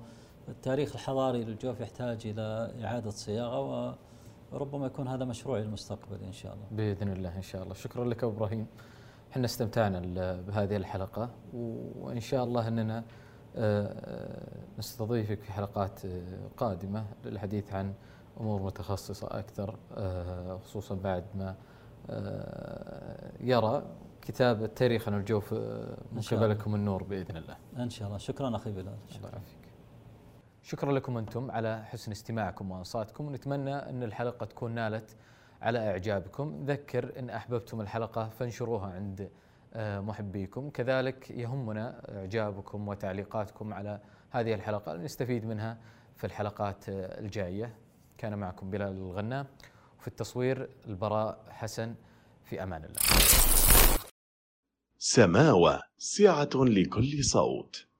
التاريخ الحضاري للجوف يحتاج إلى إعادة صياغة وربما يكون هذا مشروعي المستقبلي إن شاء الله. بإذن الله إن شاء الله، شكرا لك أبو إبراهيم. إحنا استمتعنا بهذه الحلقة وإن شاء الله إننا آه، نستضيفك في حلقات آه، قادمة للحديث عن أمور متخصصة أكثر آه، خصوصا بعد ما يرى كتاب التاريخ عن الجوف من قبلكم النور بإذن الله. إن شاء الله، شكرا أخي بلال. الله يعافيك. شكرا لكم أنتم على حسن استماعكم وأنصاتكم ونتمنى أن الحلقة تكون نالت على إعجابكم. نذكر إن أحببتم الحلقة فانشروها عند آه، محبيكم. كذلك يهمنا إعجابكم وتعليقاتكم على هذه الحلقة. نستفيد منها في الحلقات آه، الجاية. كان معكم بلال الغنام. وفي التصوير البراء حسن. في أمان الله. سماوة سعة لكل صوت.